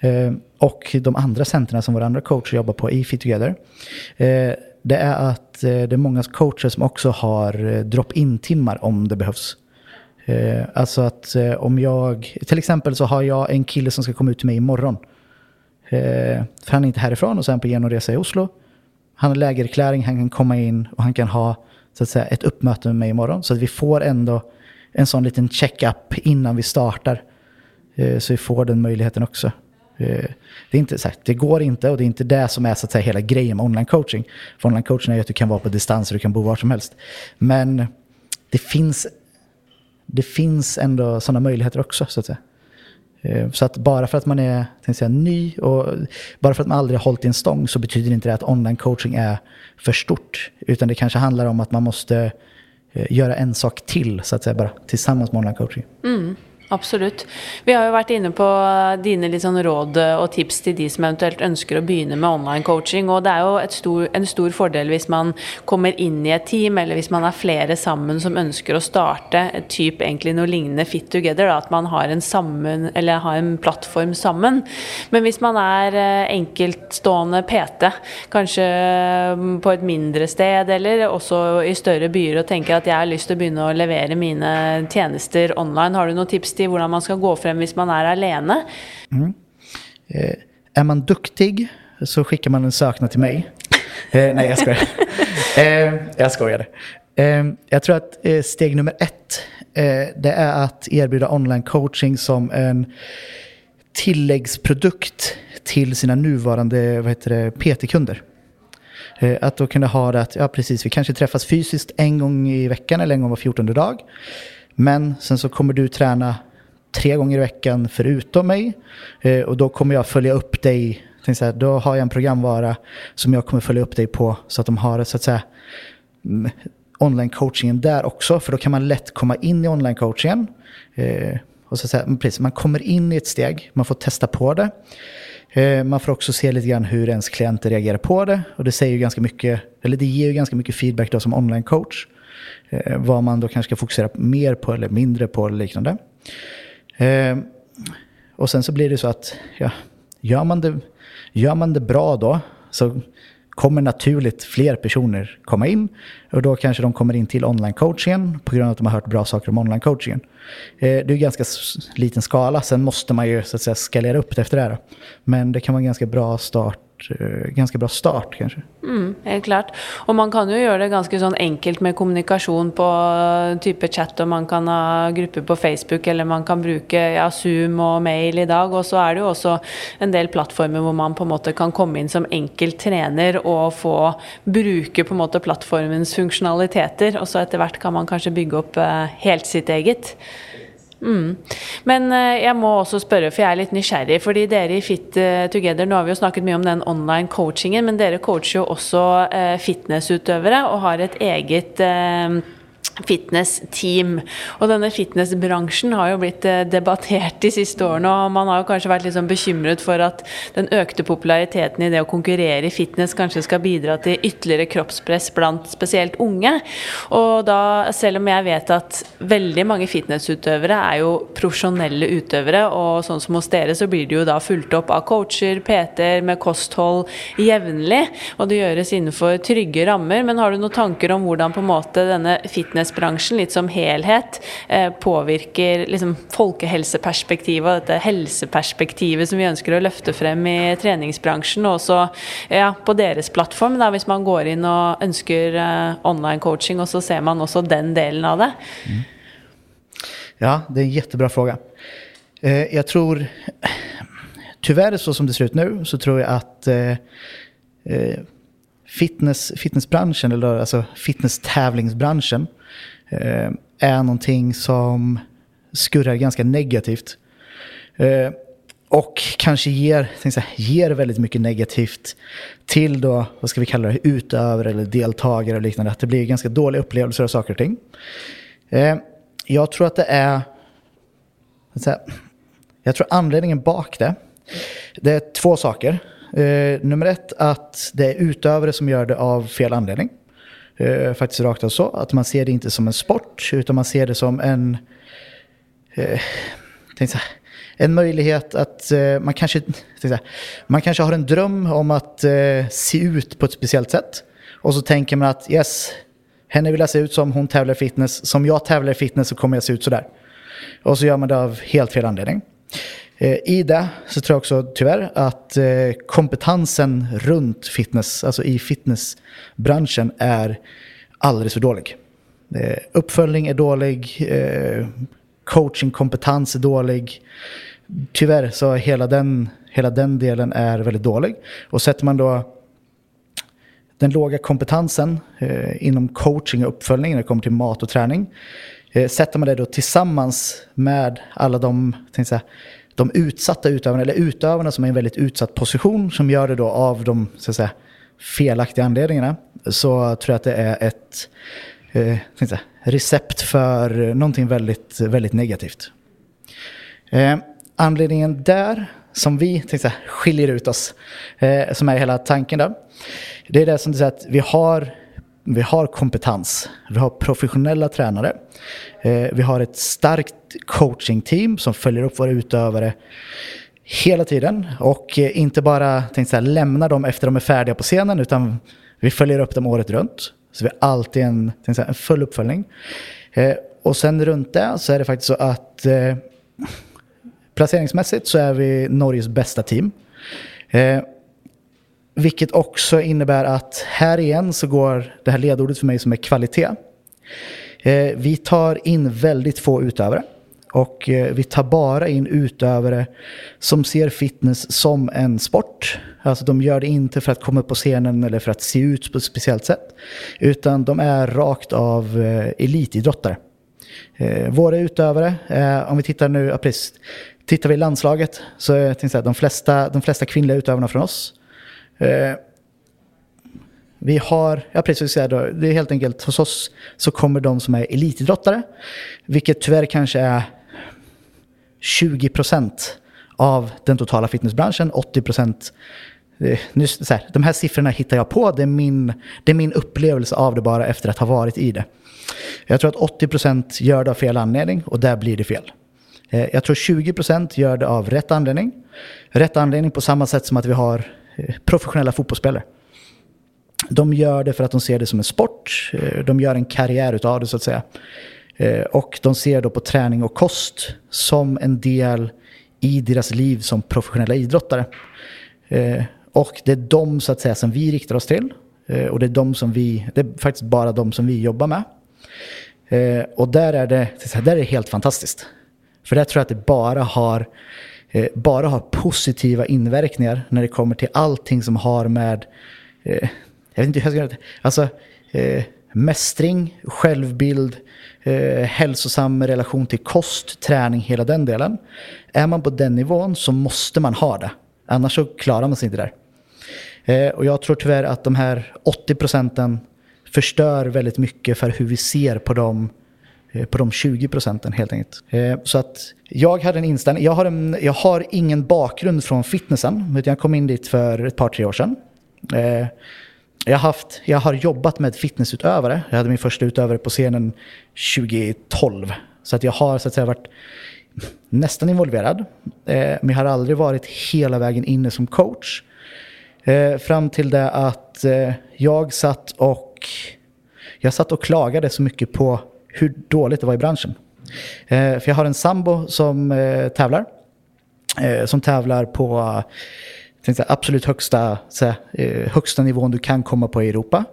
Eh, och de andra centren som våra andra coacher jobbar på i Fit Together. Eh, det är att det är många coacher som också har drop-in-timmar om det behövs. Alltså att om jag, till exempel så har jag en kille som ska komma ut till mig imorgon. För han är inte härifrån och sen på genomresa i Oslo. Han har lägerkläring, han kan komma in och han kan ha så att säga, ett uppmöte med mig imorgon. Så att vi får ändå en sån liten check-up innan vi startar. Eh, så vi får den möjligheten också. Eh, det, är inte, så här, det går inte och det är inte det som är så att säga, hela grejen med online coaching. För online coaching är att du kan vara på distans och du kan bo var som helst. Men det finns, det finns ändå sådana möjligheter också. så att säga. Eh, så att bara för att man är säga, ny och bara för att man aldrig har hållit i en stång så betyder inte det att online coaching är för stort. Utan det kanske handlar om att man måste eh, göra en sak till så att säga bara tillsammans med online coaching. Mm. Absolutt. Vi har jo vært inne på eh, dine litt sånn råd eh, og tips til de som eventuelt ønsker å begynne med online coaching. Og det er jo stor, en stor fordel hvis man kommer inn i et team, eller hvis man er flere sammen som ønsker å starte et eh, typ egentlig noe lignende Fit Together. Da, at man har en, sammen, eller har en plattform sammen. Men hvis man er enkeltstående PT, kanskje på et mindre sted, eller også i større byer, og tenker at jeg har lyst til å begynne å levere mine tjenester online, har du noen tips til hvordan man ska gå fram om man är alene. Mm. Eh, är man duktig så skickar man en söknad till mig. Eh, nej, jag skojar. eh, jag skojar. Eh, jag tror att eh, steg nummer ett eh, det är att erbjuda online coaching som en tilläggsprodukt till sina nuvarande PT-kunder. Eh, att då kunna ha det att, ja precis, vi kanske träffas fysiskt en gång i veckan eller en gång var fjortonde dag. Men sen så kommer du träna tre gånger i veckan förutom mig. Eh, och då kommer jag följa upp dig. Så här, då har jag en programvara som jag kommer följa upp dig på så att de har så att säga mm, online-coachingen där också. För då kan man lätt komma in i online-coachingen. Eh, och så att säga, precis, man kommer in i ett steg, man får testa på det. Eh, man får också se lite grann hur ens klienter reagerar på det. Och det, säger ju ganska mycket, eller det ger ju ganska mycket feedback då som online-coach. Eh, vad man då kanske ska fokusera mer på eller mindre på eller liknande. Eh, och sen så blir det så att ja, gör, man det, gör man det bra då så kommer naturligt fler personer komma in. Och då kanske de kommer in till online-coachingen på grund av att de har hört bra saker om online-coachingen. Eh, det är ganska liten skala, sen måste man ju så att säga skalera upp det efter det här. Men det kan vara en ganska bra start Eh, ganska bra start kanske. Mm, helt klart. Och man kan ju göra det ganska sån enkelt med kommunikation på eh, typ chatt och man kan ha grupper på Facebook eller man kan bruka ja, Zoom och mail idag och så är det ju också en del plattformar där man på något kan komma in som enkel tränare och få bruka på något plattformens funktionaliteter och så efterhvert kan man kanske bygga upp eh, helt sitt eget. Mm. Men jag jeg må også spørre, for jeg er litt nysgjerrig. fordi dere i Fit eh, Together, nå har vi jo snakket mye om den online coachingen, men dere coacher jo også eh, fitnessutøvere og har et eget fitness-team. Og denne fitnessbransjen har jo blitt eh, debattert de siste årene, og man har jo kanskje vært litt sånn bekymret for at den økte populariteten i det å konkurrere i fitness kanskje skal bidra til ytterligere kroppspress blant spesielt unge. Og da, selv om jeg vet at veldig mange fitnessutøvere er jo profesjonelle utøvere, og sånn som hos dere så blir det jo da fulgt opp av coacher, PT-er med kosthold jevnlig, og det gjøres innenfor trygge rammer. Men har du noen tanker om hvordan på en måte denne fitness fitnessbransjen litt som helhet påverkar påvirker liksom, folkehelseperspektivet og dette helseperspektivet som vi ønsker å løfte frem i treningsbransjen, og også ja, på deres plattform, da, hvis man går inn og ønsker eh, online coaching, och så ser man också den delen av det. Mm. Ja, det är en jättebra fråga. Eh, jag tror, tyvärr så som det ser ut nu, så tror jag att eh, eh fitness, fitnessbranschen, eller alltså fitnesstävlingsbranschen, eh, är någonting som skurrar ganska negativt. Eh, och kanske ger, så här, ger väldigt mycket negativt till då, vad ska vi kalla det, utövare eller deltagare och liknande. Att det blir ganska dåliga upplevelser av saker och ting. Eh, jag tror att det är, här, jag tror anledningen bak det, det är två saker. Eh, nummer ett, att det är utövare som gör det av fel anledning. Eh, faktiskt rakt av så. Att man ser det inte som en sport, utan man ser det som en... Eh, så här, en möjlighet att eh, man, kanske, här, man kanske har en dröm om att eh, se ut på ett speciellt sätt. Och så tänker man att yes, henne vill jag se ut som, hon tävlar i fitness. Som jag tävlar i fitness så kommer jag se ut sådär. Och så gör man det av helt fel anledning. Eh, I det så tror jag också tyvärr att eh, kompetensen runt fitness, alltså i fitnessbranschen är alldeles för dålig. Eh, uppföljning är dålig, eh, coachingkompetens är dålig. Tyvärr så hela den, hela den delen är väldigt dålig. Och sätter man då den låga kompetensen eh, inom coaching och uppföljning när det kommer till mat och träning. Eh, sätter man det då tillsammans med alla de säga, de utsatta utövarna, eller utövarna som är i en väldigt utsatt position, som gör det då av de så att säga, felaktiga anledningarna, så tror jag att det är ett eh, säga, recept för någonting väldigt, väldigt negativt. Eh, anledningen där som vi tänkte, skiljer ut oss, eh, som är hela tanken där, det är det som du säger att vi har, vi har kompetens, vi har professionella tränare, eh, vi har ett starkt coachingteam som följer upp våra utövare hela tiden och eh, inte bara tänkte så här, lämnar dem efter de är färdiga på scenen utan vi följer upp dem året runt. Så vi har alltid en, så här, en full uppföljning. Eh, och sen runt det så är det faktiskt så att placeringsmässigt så är vi Norges bästa team. Vilket också innebär att här igen så går det här ledordet för mig som är kvalitet. Eh, vi tar in väldigt få utövare. Och eh, vi tar bara in utövare som ser fitness som en sport. Alltså de gör det inte för att komma upp på scenen eller för att se ut på ett speciellt sätt. Utan de är rakt av eh, elitidrottare. Våra utövare, om vi tittar nu, ja, precis, tittar vi i landslaget så är jag de, flesta, de flesta kvinnliga utövarna från oss. Eh, vi har, ja precis säga då, det är helt enkelt hos oss så kommer de som är elitidrottare, vilket tyvärr kanske är 20% av den totala fitnessbranschen, 80 procent. Eh, de här siffrorna hittar jag på, det är, min, det är min upplevelse av det bara efter att ha varit i det. Jag tror att 80% gör det av fel anledning och där blir det fel. Eh, jag tror 20 gör det av rätt anledning. Rätt anledning på samma sätt som att vi har Eh, professionella fotbollsspelare. De gör det för att de ser det som en sport, eh, de gör en karriär utav det så att säga. Eh, och de ser då på träning och kost som en del i deras liv som professionella idrottare. Och det är de så att säga som vi riktar oss till. Och det är, de som vi, det är faktiskt bara de som vi jobbar med. Och där är det, där är det helt fantastiskt. För där tror jag att det bara har, Eh, bara har positiva inverkningar när det kommer till allting som har med, eh, jag vet inte hur jag ska göra det, alltså eh, mästring, självbild, eh, hälsosam relation till kost, träning, hela den delen. Är man på den nivån så måste man ha det. Annars så klarar man sig inte där. Eh, och jag tror tyvärr att de här 80 procenten förstör väldigt mycket för hur vi ser på dem eh, Eh, på de 20 procenten helt enkelt. Eh, så att jag hade en inställning, jag har, en, jag har ingen bakgrund från fitnessen, utan jag kom in dit för ett par, tre år sedan. Eh, jag, haft, jag har jobbat med fitnessutövare. Jag hade min första utövare på scenen 2012. Så att jag har så att säga varit nästan involverad. Men jag har aldrig varit hela vägen inne som coach. Fram till det att jag satt och jag satt och klagade så mycket på hur dåligt det var i branschen. Eh, för jag har en sambo som eh, tävlar. Eh, som tävlar på tänkte, absolut högsta, så eh, högsta nivån du kan komma på i Europa.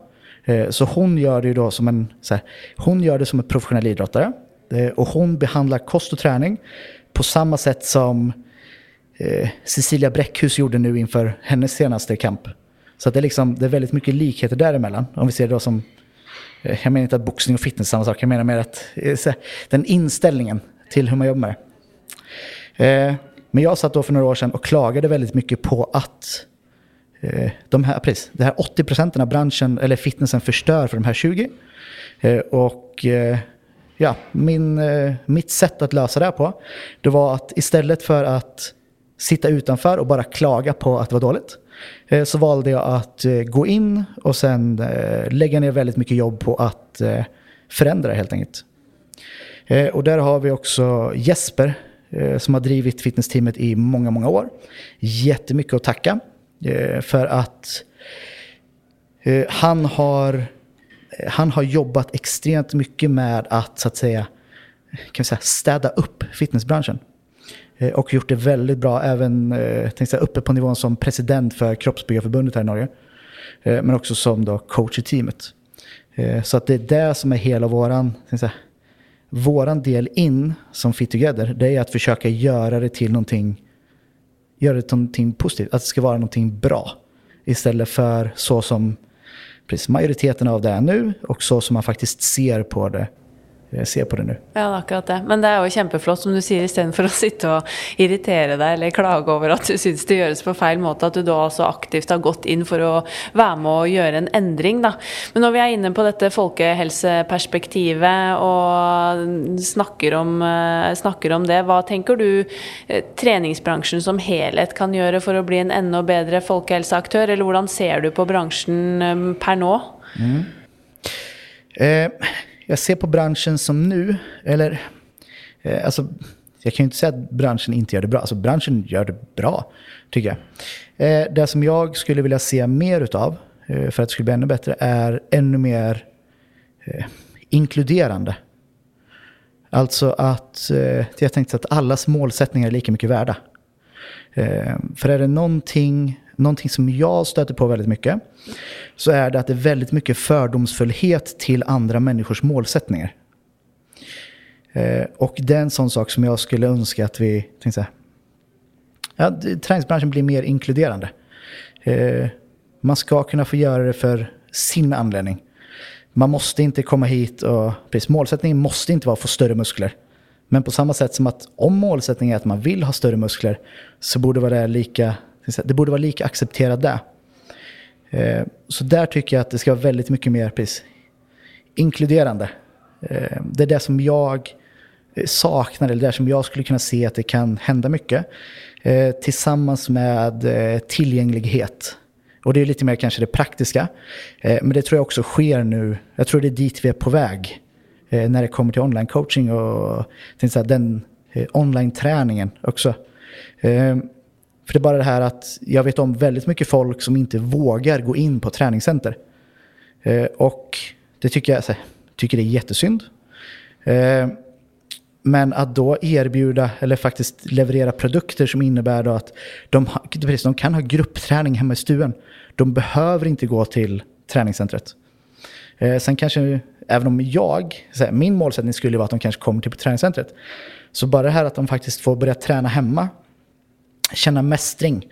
Eh, så hon gör det då som en, så hon gör det som en professionell idrottare. Eh, och hon behandlar kost och träning på samma sätt som eh, Cecilia Bräckhus gjorde nu inför hennes senaste kamp. Så det, är liksom, det är väldigt mycket likheter däremellan. Om vi ser det då som, Eh, jag menar inte att boxning och fitness är samma sak, jag menar mer att eh, den inställningen till hur man jobbar med det. Men jag satt då för några år sedan och klagade väldigt mycket på att de här, precis, det här 80 procenten av branschen, eller fitnessen, förstör för de här 20. Och ja, min, mitt sätt att lösa det här på, det var att istället för att sitta utanför och bara klaga på att det var dåligt, Eh, så valde jag att eh, gå in och sen eh, lägga ner väldigt mycket jobb på att eh, förändra helt enkelt. Och där har vi också Jesper Eh, som har drivit fitnessteamet i många, många år. Jättemycket att tacka eh, för att eh, han har, han har jobbat extremt mycket med att, så att säga, kan säga städa upp fitnessbranschen. Eh, och gjort det väldigt bra, även eh, tänkte uppe på nivån som president för Kroppsbyggarförbundet här i Norge. Eh, men också som då coach i teamet. Så att det är det som är hela våran säga, våran del in som Fit Together, det är att försöka göra det till någonting, göra det till någonting positivt. Att det ska vara någonting bra. Istället för så som precis, majoriteten av det är nu och så som man faktiskt ser på det eh, ser på det nu. Ja, akkurat det. Men det er jo kjempeflott, som du sier, istedenfor å sitte og irritere deg eller klage over at du syns det gjøres på feil måte, at du da også aktivt har gått inn for å være med å gjøre en endring, da. Men når vi er inne på dette folkehelseperspektivet og snakker om, eh, snakker om det, hva tenker du eh, treningsbransjen som helhet kan gjøre for å bli en enda bedre folkehelseaktør, eller hvordan ser du på bransjen eh, per nå? Mm. Eh, jag ser på branschen som nu, eller eh, alltså, jag kan ju inte säga att branschen inte gör det bra. Alltså branschen gör det bra, tycker jag. Eh, det som jag skulle vilja se mer utav, eh, för att det skulle bli ännu bättre, är ännu mer eh, inkluderande. Alltså att, eh, jag tänkte att allas målsättningar är lika mycket värda. Eh, för är det någonting någonting som jag stöter på väldigt mycket, så är det att det är väldigt mycket fördomsfullhet till andra människors målsättningar. Eh, och det är en sån sak som jag skulle önska att vi, tänkte här, ja, träningsbranschen blir mer inkluderande. Eh, man ska kunna få göra det för sin anledning. Man måste inte komma hit och, precis, målsättningen måste inte vara att få större muskler. Men på samma sätt som att om målsättningen är att man vill ha större muskler så borde det vara lika det borde vara lika accepterat där. Eh, så där tycker jag att det ska vara väldigt mycket mer precis, inkluderande. Eh, det är det som jag eh, saknar, eller det som jag skulle kunna se att det kan hända mycket. Tillsammans med tillgänglighet. Och det är lite mer kanske det praktiska. Men det tror jag också sker nu. Jag tror det är dit vi är på väg. När det kommer till online coaching och den online-träningen också. För det är bara det här att jag vet om väldigt mycket folk som inte vågar gå in på träningscenter. Eh, och det tycker jag tycker det är jättesynd. Eh, men att då erbjuda eller faktiskt leverera produkter som innebär att de, de kan ha gruppträning hemma i stuen. De behöver inte gå till träningscentret. Eh, sen kanske, även om jag, min målsättning skulle vara att de kanske kommer till träningscentret. Så bara det här att de faktiskt får börja träna hemma känna mästring.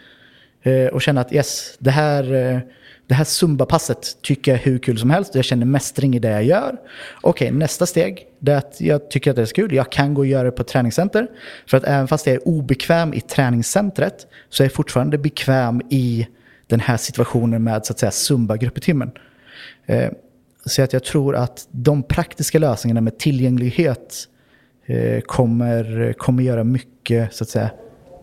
Eh, och känna att yes, det här, eh, det här Zumba-passet tycker jag är hur kul som helst. Jag känner mästring i det jag gör. Okej, okay, nästa steg det är att jag tycker att det är så kul. Jag kan gå och göra det på ett träningscenter. För att även fast jag är obekväm i träningscentret så är jag fortfarande bekväm i den här situationen med så att säga Zumba-gruppetimmen. Eh, så att jag tror att de praktiska lösningarna med tillgänglighet eh, kommer, kommer göra mycket så att säga,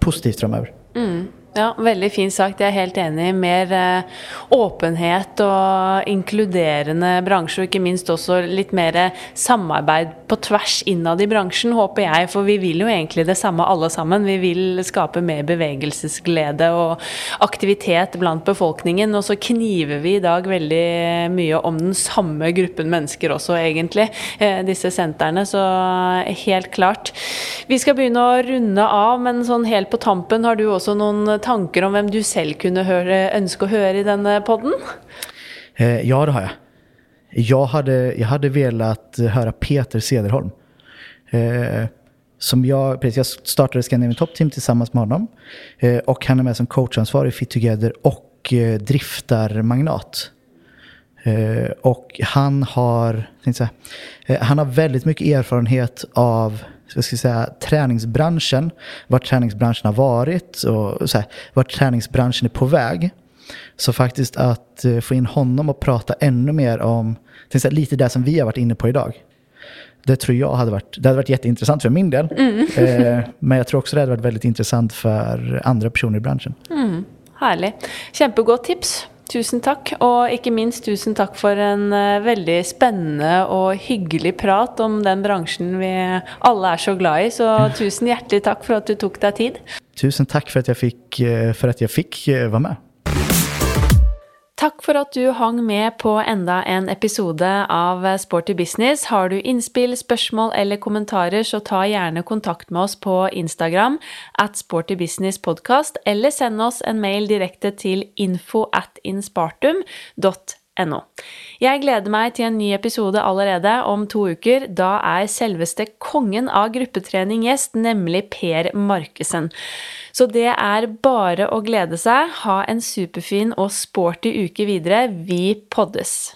positivt framöver. Mm. Ja, veldig fint sagt. Jeg er helt enig. Mer eh, åpenhet og inkluderende bransje, og ikke minst også litt mer samarbeid på tvers innad i bransjen, håper jeg. For vi vil jo egentlig det samme alle sammen. Vi vil skape mer bevegelsesglede og aktivitet blant befolkningen. Og så kniver vi i dag veldig mye om den samme gruppen mennesker også, egentlig, eh, disse sentrene. Så eh, helt klart. Vi skal begynne å runde av, men sånn helt på tampen, har du også noen tanker om vem du själv kunde önska ønske å i den podden? Eh, ja, det har jag. Jag hade, jag hade velat höra Peter Cederholm. Eh, som jag, precis, jag startade Scandinavian Top Team tillsammans med honom. Eh, och han är med som coachansvarig i Fit Together och eh, driftar Magnat. Eh, och han har, säga, eh, han har väldigt mycket erfarenhet av jag ska säga, träningsbranschen, vart träningsbranschen har varit och så här, vart träningsbranschen är på väg. Så faktiskt att eh, få in honom och prata ännu mer om säga, lite det som vi har varit inne på idag. Det tror jag hade varit, det hade varit jätteintressant för min del. Mm. Eh, men jag tror också det hade varit väldigt intressant för andra personer i branschen. Mm. Härligt. Kjempegott tips. Tusen takk, og ikke minst tusen takk for en uh, veldig spennende og hyggelig prat om den bransjen vi alle er så glad i. Så tusen hjertelig takk for at du tok deg tid. Tusen takk for at jeg fikk, uh, for at jeg fikk uh, være med. Tack för att du hang med på ända en episode av Sporty business. Har du inspel, frågor eller kommentarer, så ta gärna kontakt med oss på Instagram at Podcast eller sänd oss en mail direkt till info at inspartum.no. Jeg gleder meg til en ny episode allerede om to uker. Da er selveste kongen av gruppetrening gjest, nemlig Per Markussen. Så det er bare å glede seg. Ha en superfin og sporty uke videre. Vi poddes!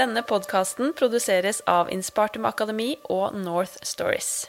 Denne podkasten produseres av Inspartum Akademi og North Stories.